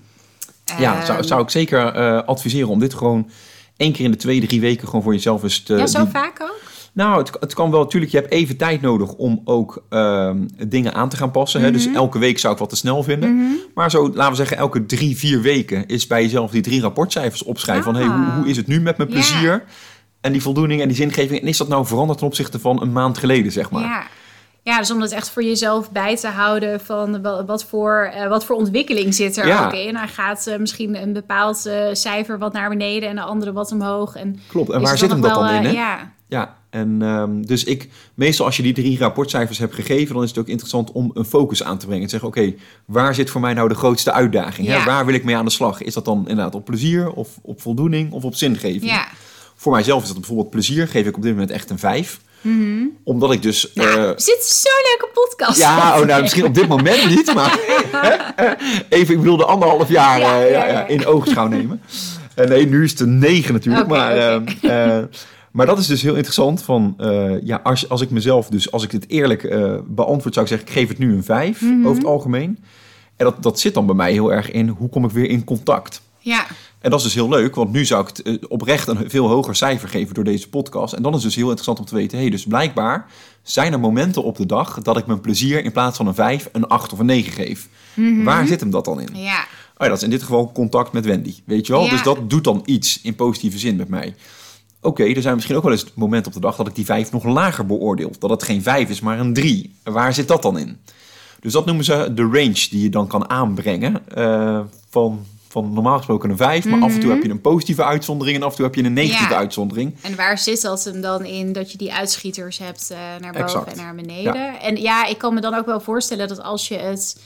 Ja, zou, Ehm, zou ik zeker adviseren om dit gewoon één keer in de twee, drie weken gewoon voor jezelf eens te... ja, zo die- vaak ook? Nou, het, het kan wel. Natuurlijk, je hebt even tijd nodig om ook ehm, dingen aan te gaan passen. hè? Mhm. Dus elke week zou ik wat te snel vinden. Maar zo, laten we zeggen, elke drie, vier weken is bij jezelf die drie rapportcijfers opschrijven. Van, hey, hoe, Ah. hoe is het nu met mijn plezier? En die voldoening en die zingeving. En is dat nou veranderd ten opzichte van een maand geleden, zeg maar? Ja. Ja, dus om dat echt voor jezelf bij te houden van wa- wat voor, eh, wat voor ontwikkeling zit er Ja. ook in. Gaat eh, misschien een bepaald eh, cijfer wat naar beneden en de andere wat omhoog. En Klopt. En waar zit hem dat dan in? Hè? Ja, Ja, en ehm, dus ik, meestal als je die drie rapportcijfers hebt gegeven, dan is het ook interessant om een focus aan te brengen. En te zeggen, oké, waar zit voor mij nou de grootste uitdaging? Hè? Ja. Waar wil ik mee aan de slag? Is dat dan inderdaad op plezier of op voldoening of op zingeving? ja. Voor mijzelf is dat bijvoorbeeld plezier, geef ik op dit moment echt een vijf. Omdat ik dus... Nou, eh, er zit zo'n leuke podcast. ja, oh, nou, misschien op dit moment niet, maar even, ik bedoel de anderhalf jaar Ja, eh, in oogschouw nemen. En nee, nu is het een negen natuurlijk, maar, oké. eh, eh, maar dat is dus heel interessant van, eh, ja, als, als ik mezelf dus, als ik het eerlijk eh, beantwoord, zou ik zeggen, ik geef het nu een vijf Mhm. over het algemeen. En dat, dat zit dan bij mij heel erg in, hoe kom ik weer in contact? Ja, En dat is dus heel leuk, want nu zou ik het eh, oprecht een veel hoger cijfer geven door deze podcast. En dan is het dus heel interessant om te weten, hey, dus blijkbaar zijn er momenten op de dag dat ik mijn plezier in plaats van een 5, een 8 of een 9 geef. Waar zit hem dat dan in? ja. Oh ja, dat is in dit geval contact met Wendy, weet je wel? Ja. Dus dat doet dan iets in positieve zin met mij. Oké, er zijn misschien ook wel eens momenten op de dag dat ik die 5 nog lager beoordeel. Dat het geen 5 is, maar een 3. Waar zit dat dan in? Dus dat noemen ze de range die je dan kan aanbrengen. eh, van, van normaal gesproken een 5, maar af en toe heb je een positieve uitzondering en af en toe heb je een negatieve Mhm. Ja. uitzondering. En waar zit dat hem dan in dat je die uitschieters hebt eh, naar boven Exact. en naar beneden? En ja, ik kan me dan ook wel voorstellen dat als je het,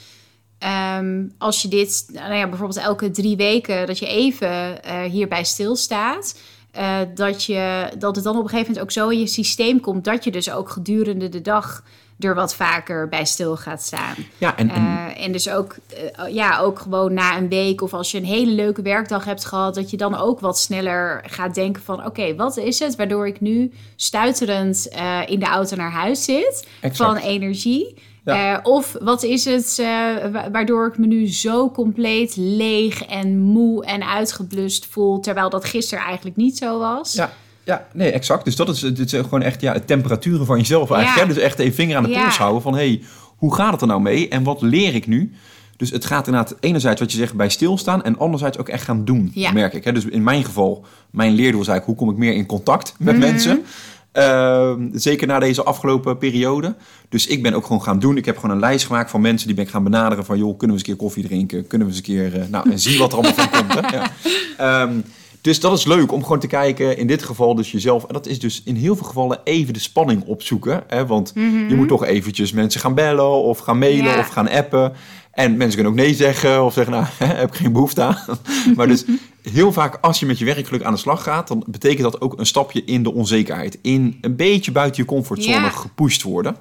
ehm, als je dit, nou ja, bijvoorbeeld elke drie weken, dat je even eh, hierbij stilstaat. Eh, dat, je, dat het dan op een gegeven moment ook zo in je systeem komt dat je dus ook gedurende de dag er wat vaker bij stil gaat staan. Ja, en, en Eh, en dus ook, eh, ja, ook gewoon na een week of als je een hele leuke werkdag hebt gehad, dat je dan ook wat sneller gaat denken van oké, wat is het waardoor ik nu stuiterend in de auto naar huis zit Exact. van energie? Ja. Eh, of wat is het eh, wa- waardoor ik me nu zo compleet leeg en moe en uitgeblust voel, terwijl dat gisteren eigenlijk niet zo was? Ja, ja, nee, exact. Dus dat is, dit is gewoon echt ja, het temperaturen van jezelf eigenlijk. Ja. Hè? Dus echt even vinger aan de Ja. pols houden van... hey, hoe gaat het er nou mee en wat leer ik nu? Dus het gaat inderdaad enerzijds wat je zegt bij stilstaan... en anderzijds ook echt gaan doen, Ja. merk ik. Hè? Dus in mijn geval, mijn leerdoel is eigenlijk... hoe kom ik meer in contact met Mhm. mensen? Ehm, zeker na deze afgelopen periode. Dus ik ben ook gewoon gaan doen. Ik heb gewoon een lijst gemaakt van mensen die ben ik gaan benaderen. Van joh, kunnen we eens een keer koffie drinken? Kunnen we eens een keer... eh, nou, en zie wat er allemaal van komt. Hè? Ja. Ehm, dus dat is leuk om gewoon te kijken, in dit geval dus jezelf. En dat is dus in heel veel gevallen even de spanning opzoeken. Hè? Want je moet toch eventjes mensen gaan bellen of gaan mailen of gaan appen. En mensen kunnen ook nee zeggen of zeggen, nou, heb ik geen behoefte aan. maar dus heel vaak als je met je werkgeluk aan de slag gaat, dan betekent dat ook een stapje in de onzekerheid. In een beetje buiten je comfortzone Ja. gepusht worden.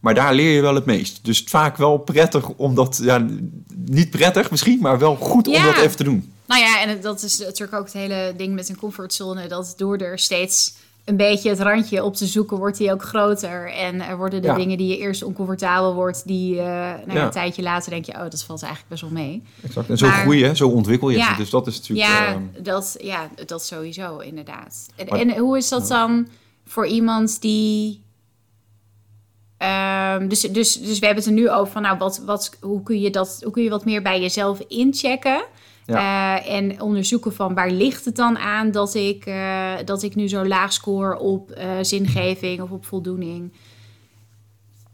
Maar daar leer je wel het meest. Dus vaak wel prettig om dat, ja, niet prettig misschien, maar wel goed om dat even te doen. Nou ja, en dat is natuurlijk ook het hele ding met een comfortzone. Dat door er steeds een beetje het randje op te zoeken, wordt die ook groter. En er worden de Ja. dingen die je eerst oncomfortabel wordt, die eh nou ja, Ja. een tijdje later denk je, oh, dat valt eigenlijk best wel mee. Exact. En zo Maar- groei je, zo ontwikkel je. Ja. het. Dus dat is natuurlijk... Ja, ehm, dat, ja, dat sowieso, inderdaad. En, Maar- en hoe is dat dan voor iemand die. Ehm, dus, dus, dus we hebben het er nu over van, nou, wat, wat, hoe, kun je dat, hoe kun je wat meer bij jezelf inchecken? Eh, en onderzoeken van waar ligt het dan aan dat ik, eh, dat ik nu zo laag score op eh, zingeving of op voldoening.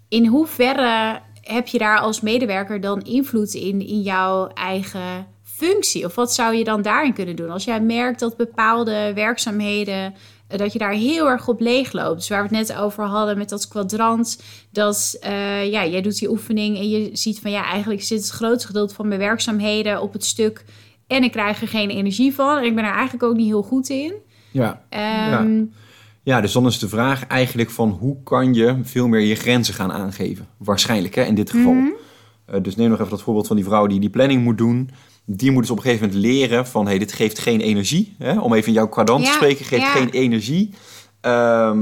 In hoeverre heb je daar als medewerker dan invloed in, in jouw eigen functie? Of wat zou je dan daarin kunnen doen? Als jij merkt dat bepaalde werkzaamheden, dat je daar heel erg op leeg loopt. Dus waar we het net over hadden met dat kwadrant. Dat eh, ja, jij doet die oefening en je ziet van ja, eigenlijk zit het grootste gedeelte van mijn werkzaamheden op het stuk. En ik krijg er geen energie van. En ik ben er eigenlijk ook niet heel goed in. ja. Ehm, ja, dus dan is de vraag eigenlijk van hoe kan je veel meer je grenzen gaan aangeven? Waarschijnlijk, hè, in dit geval. Mhm. Eh, dus neem nog even dat voorbeeld van die vrouw die die planning moet doen. Die moet dus op een gegeven moment leren van... hey, dit geeft geen energie. Hè? Om even in jouw kwadrant te spreken, geeft ja. geen energie. Ehm,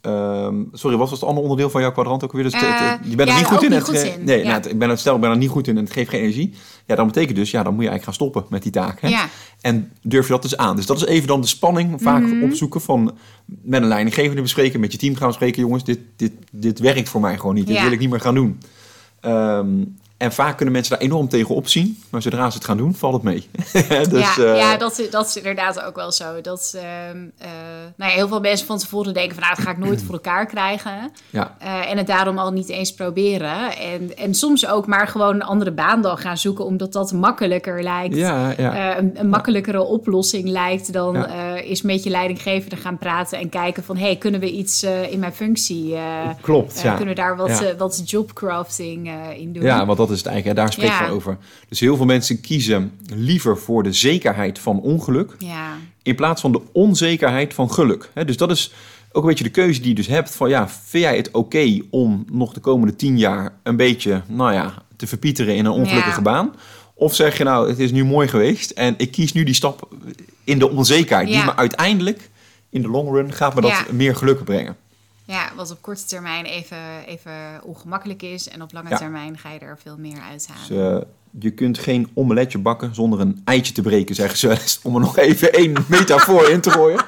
ehm, sorry, wat was het andere onderdeel van jouw kwadrant ook weer? Dus het- het- Eh, je bent er niet goed in. niet goed in, Nee, nou, ik ben, stel, ik ben er niet goed in en het geeft geen energie. Ja, dan betekent dus, ja, dan moet je eigenlijk gaan stoppen met die taak. Hè? Ja. En durf je dat dus aan. Dus dat is even dan de spanning vaak Mhm. opzoeken van met een leidinggevende bespreken, met je team gaan bespreken. Jongens, dit, dit, dit werkt voor mij gewoon niet. Dit wil ik niet meer gaan doen. Ehm, en vaak kunnen mensen daar enorm tegen opzien. Maar zodra ze het gaan doen, valt het mee. dus, ja, eh, ja dat, dat is inderdaad ook wel zo. Dat ehm, eh, nou ja, heel veel mensen van tevoren denken van... nou, dat ga ik nooit voor elkaar krijgen. ja. Eh, en het daarom al niet eens proberen. En, en soms ook maar gewoon een andere baan dan gaan zoeken... omdat dat makkelijker lijkt. Ja, ja. Een, een makkelijkere oplossing lijkt dan is met je leidinggevende gaan praten... en kijken van, hey, kunnen we iets in mijn functie... Klopt. Kunnen we daar wat, wat jobcrafting in doen? Ja, want dat is het eigenlijk. Daar spreekt Ja. over. Dus heel veel mensen kiezen liever voor de zekerheid van ongeluk... ja. in plaats van de onzekerheid van geluk. Dus dat is ook een beetje de keuze die je dus hebt van ja, vind jij het oké om nog de komende tien jaar een beetje, nou ja, te verpieteren in een ongelukkige Ja. baan? Of zeg je nou, het is nu mooi geweest en ik kies nu die stap in de onzekerheid, die me uiteindelijk in de long run gaat me dat meer geluk brengen. Ja, wat op korte termijn even, even ongemakkelijk is. En op lange Ja. termijn ga je er veel meer uithalen. Dus, eh, je kunt geen omeletje bakken zonder een eitje te breken, zeggen ze. Om er nog even één metafoor in te gooien.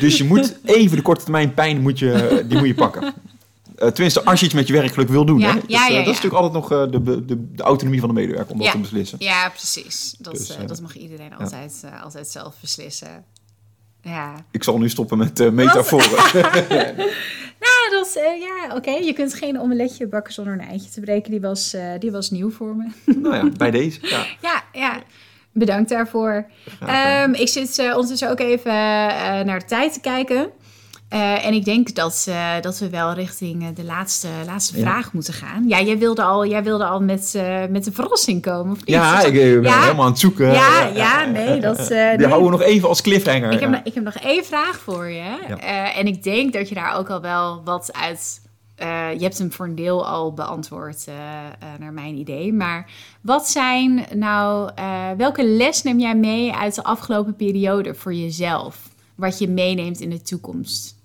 Dus je moet even de korte termijn pijn moet je, die moet je pakken. Eh, tenminste, als je iets met je werkgeluk wil doen. Ja, hè? Dus, eh, ja, Dat is natuurlijk altijd nog eh, de, de, de autonomie van de medewerker om dat te beslissen. Ja, precies. Dat, Dus, eh, eh, dat mag iedereen altijd, eh, altijd zelf beslissen. Ja, Ik zal nu stoppen met eh metaforen. nou, dat, is, eh, ja oké. Je kunt geen omeletje bakken zonder een eitje te breken. Die was, eh, die was nieuw voor me. nou ja, bij deze. Ja. ja, ja. Bedankt daarvoor. Ehm, ik zit eh, ondertussen ook even naar de tijd te kijken. Eh, en ik denk dat, eh, dat we wel richting eh, de laatste, laatste Ja. vraag moeten gaan. Ja, jij wilde al, jij wilde al met, met een verrassing komen, of niet? Ja, ik ben Ja. helemaal aan het zoeken. Ja, ja, nee, dat... Die nee. houden we nog even als cliffhanger. Ik heb, ik heb nog één vraag voor je. En ik denk dat je daar ook al wel wat uit... je hebt hem voor een deel al beantwoord, naar mijn idee. Maar wat zijn nou... welke les neem jij mee uit de afgelopen periode voor jezelf? Wat je meeneemt in de toekomst?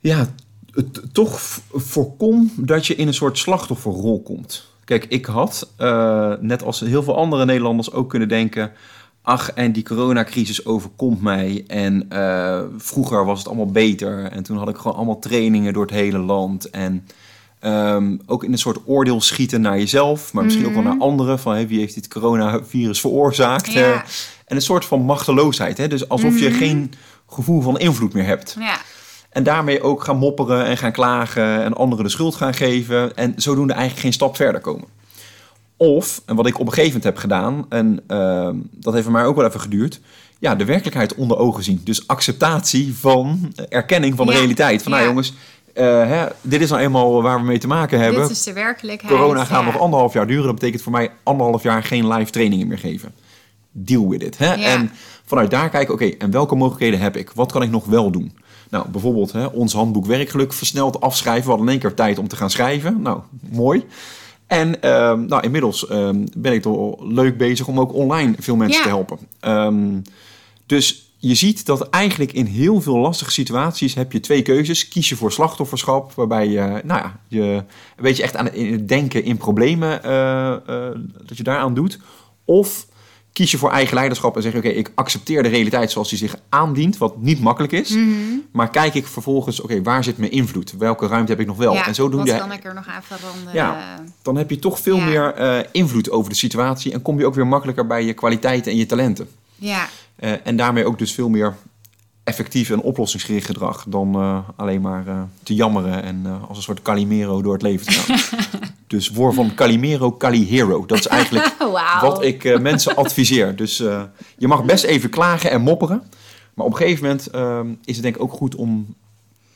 Ja, het, toch voorkom dat je in een soort slachtofferrol komt. Kijk, ik had, eh, net als heel veel andere Nederlanders, ook kunnen denken... ach, en die coronacrisis overkomt mij. En eh, vroeger was het allemaal beter. En toen had ik gewoon allemaal trainingen door het hele land. En ehm, ook in een soort oordeel schieten naar jezelf... maar misschien ook wel naar anderen. Van hé, wie heeft dit coronavirus veroorzaakt? Ja. En een soort van machteloosheid. Hè? Dus alsof je geen gevoel van invloed meer hebt. Ja, En daarmee ook gaan mopperen en gaan klagen en anderen de schuld gaan geven. En zodoende eigenlijk geen stap verder komen. Of, en wat ik op een gegeven moment heb gedaan, en ehm, dat heeft voor mij ook wel even geduurd, ja, de werkelijkheid onder ogen zien. Dus acceptatie van, eh, erkenning van de Ja. realiteit. Van nou Ja. jongens, eh, hè, dit is nou eenmaal waar we mee te maken hebben. Dit is de werkelijkheid. Corona gaat ja. nog anderhalf jaar duren. Dat betekent voor mij anderhalf jaar geen live trainingen meer geven. Deal with it. Hè? En vanuit daar kijken, oké, en welke mogelijkheden heb ik? Wat kan ik nog wel doen? Nou, bijvoorbeeld hè, ons handboek werkgeluk versneld afschrijven. We hadden in één keer tijd om te gaan schrijven. Nou, mooi. En ehm, nou, inmiddels ehm, ben ik toch leuk bezig om ook online veel mensen Ja. te helpen. Ehm, dus je ziet dat eigenlijk in heel veel lastige situaties heb je twee keuzes. Kies je voor slachtofferschap, waarbij je, nou ja, je een beetje echt aan het denken in problemen, eh, eh, dat je daaraan doet. Of kies je voor eigen leiderschap en zeg je, oké, ik accepteer de realiteit zoals die zich aandient, wat niet makkelijk is. Mhm. Maar kijk ik vervolgens, oké, waar zit mijn invloed? Welke ruimte heb ik nog wel? Ja, en zodoende wat kan ik er nog aan veranderen? Ja. dan heb je toch veel Ja. meer eh, invloed over de situatie en kom je ook weer makkelijker bij je kwaliteiten en je talenten. ja. Eh, en daarmee ook dus veel meer effectief en oplossingsgericht gedrag dan eh, alleen maar eh, te jammeren en eh, als een soort Calimero door het leven te gaan. dus voor van Calimero, Cali Hero. Dat is eigenlijk wat ik mensen adviseer. Dus je mag best even klagen en mopperen. Maar op een gegeven moment eh, is het denk ik ook goed om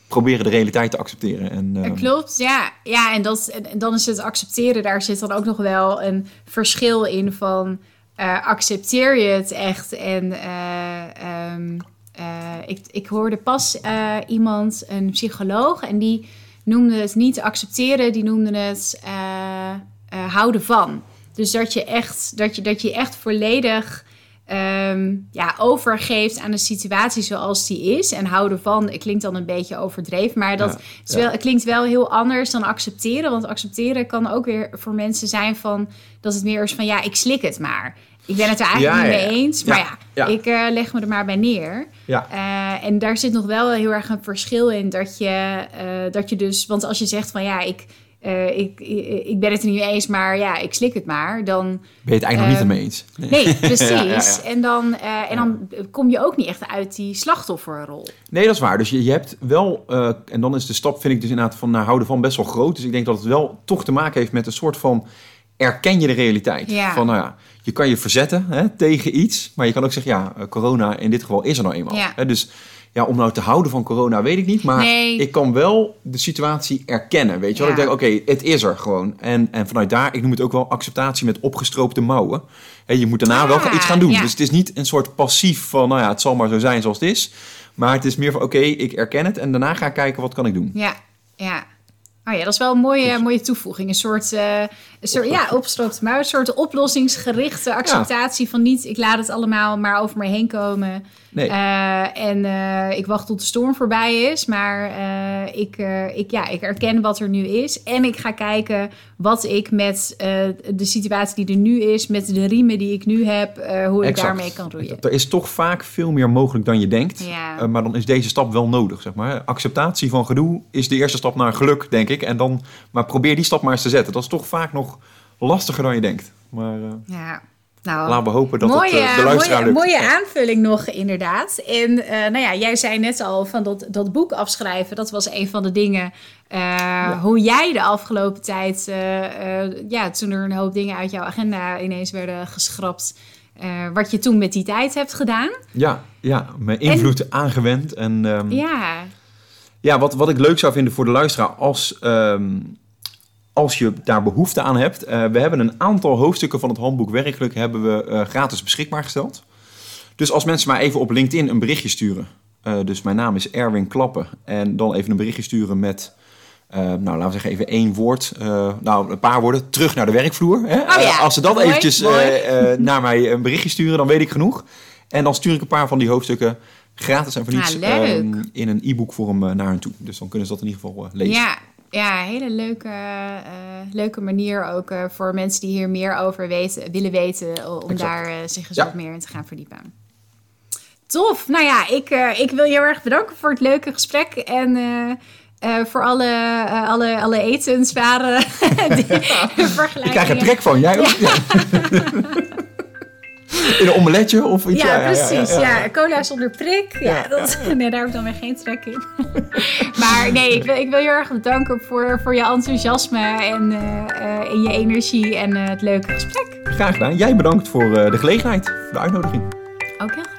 proberen de realiteit te accepteren. En, eh, Dat Klopt, ja. Ja, en, dat, en dan is het accepteren, daar zit dan ook nog wel een verschil in van accepteer je het echt en eh, ehm, eh, ik, ik hoorde pas eh, iemand, een psycholoog, en die noemde het niet accepteren, die noemde het eh, houden van. Dus dat je echt, dat je, dat je echt volledig ehm, ja, overgeeft aan de situatie zoals die is. En houden van, het klinkt dan een beetje overdreven, maar dat Ja, het klinkt wel heel anders dan accepteren. Want accepteren kan ook weer voor mensen zijn van dat het meer is van ja, ik slik het maar. Ik ben het er eigenlijk Ja, niet mee ja. eens, maar Ja, ja, ja. ik eh, leg me er maar bij neer. ja. Eh, en daar zit nog wel heel erg een verschil in dat je, eh, dat je dus, want als je zegt van ja, ik, eh, ik, ik, ik ben het er niet mee eens, maar ja, ik slik het maar, dan Ben je het eigenlijk nog niet ermee eens? Nee. nee, precies. Ja, ja, ja. En, dan, eh, en dan kom je ook niet echt uit die slachtofferrol. Nee, dat is waar. Dus je, je hebt wel, eh, en dan is de stap, vind ik dus inderdaad van naar houden van best wel groot. Dus ik denk dat het wel toch te maken heeft met een soort van erken je de realiteit. Ja. Van nou ja, je kan je verzetten hè, tegen iets, maar je kan ook zeggen, ja, eh, corona in dit geval is er nou eenmaal. Ja. Hè, dus ja, om nou te houden van corona weet ik niet, maar Nee. ik kan wel de situatie erkennen. Weet je wel? Ja. Ik denk, oké, het is er gewoon. En, en vanuit daar, ik noem het ook wel acceptatie met opgestroopte mouwen. Hè, je moet daarna wel Ah, iets gaan doen. Dus het is niet een soort passief van, nou ja, het zal maar zo zijn zoals het is. Maar het is meer van, oké, ik erken het en daarna ga ik kijken wat kan ik doen. Ja, ja. Oh ja, dat is wel een mooie, mooie toevoeging. Een soort, eh een soort ja, opgestroopte muis. Een soort oplossingsgerichte acceptatie van niet... ik laat het allemaal maar over me heen komen. Nee. Eh, en eh, ik wacht tot de storm voorbij is. Maar eh, ik, ik, ja, ik erken wat er nu is. En ik ga kijken wat ik met de situatie die er nu is... met de riemen die ik nu heb, hoe ik Exact. daarmee kan roeien. Er is toch vaak veel meer mogelijk dan je denkt. Ja. Maar dan is deze stap wel nodig, zeg maar. Acceptatie van gedoe is de eerste stap naar geluk, denk ik. En dan, maar probeer die stap maar eens te zetten. Dat is toch vaak nog lastiger dan je denkt. Maar Ja, nou... laten we hopen dat mooie, het eh, de luisteraar mooie, mooie aanvulling nog, inderdaad. En eh, nou ja, jij zei net al van dat, dat boek afschrijven. Dat was een van de dingen. eh, Hoe jij de afgelopen tijd, ja, toen er een hoop dingen uit jouw agenda ineens werden geschrapt. wat je toen met die tijd hebt gedaan. Ja, ja, mijn invloed aangewend. En ehm, ja, Ja, wat, wat ik leuk zou vinden voor de luisteraar als, ehm, als je daar behoefte aan hebt. eh, we hebben een aantal hoofdstukken van het handboek werkelijk hebben we eh, gratis beschikbaar gesteld. Dus als mensen maar even op LinkedIn een berichtje sturen. eh, dus mijn naam is Erwin Klappen. En dan even een berichtje sturen met, nou laten we zeggen even één woord. nou, een paar woorden. Terug naar de werkvloer. Hè? Oh ja, als ze dat mooi, eventjes mooi. naar mij een berichtje sturen, dan weet ik genoeg. En dan stuur ik een paar van die hoofdstukken gratis en voor niets Ah, ehm, in een e-book vorm naar hen toe. Dus dan kunnen ze dat in ieder geval lezen. ja, ja, hele leuke, eh, leuke manier ook eh, voor mensen die hier meer over weten, willen weten. Om Exact. daar eh, zich eens Ja. wat meer in te gaan verdiepen. Tof. Nou ja, ik, eh, ik wil je heel erg bedanken voor het leuke gesprek. En eh, eh, voor alle, eh, alle, alle etenswaren. die Ik krijg er vergelijkingen. trek van. Jij ook? Ja. In een omeletje of iets. Ja, precies. Ja, cola zonder prik. Ja, dat, nee, daar heb ik dan weer geen trek in. maar nee, ik wil, ik wil je erg bedanken voor, voor je enthousiasme en, uh, en je energie en uh, het leuke gesprek. Graag gedaan. Jij bedankt voor de gelegenheid, voor de uitnodiging. Ook heel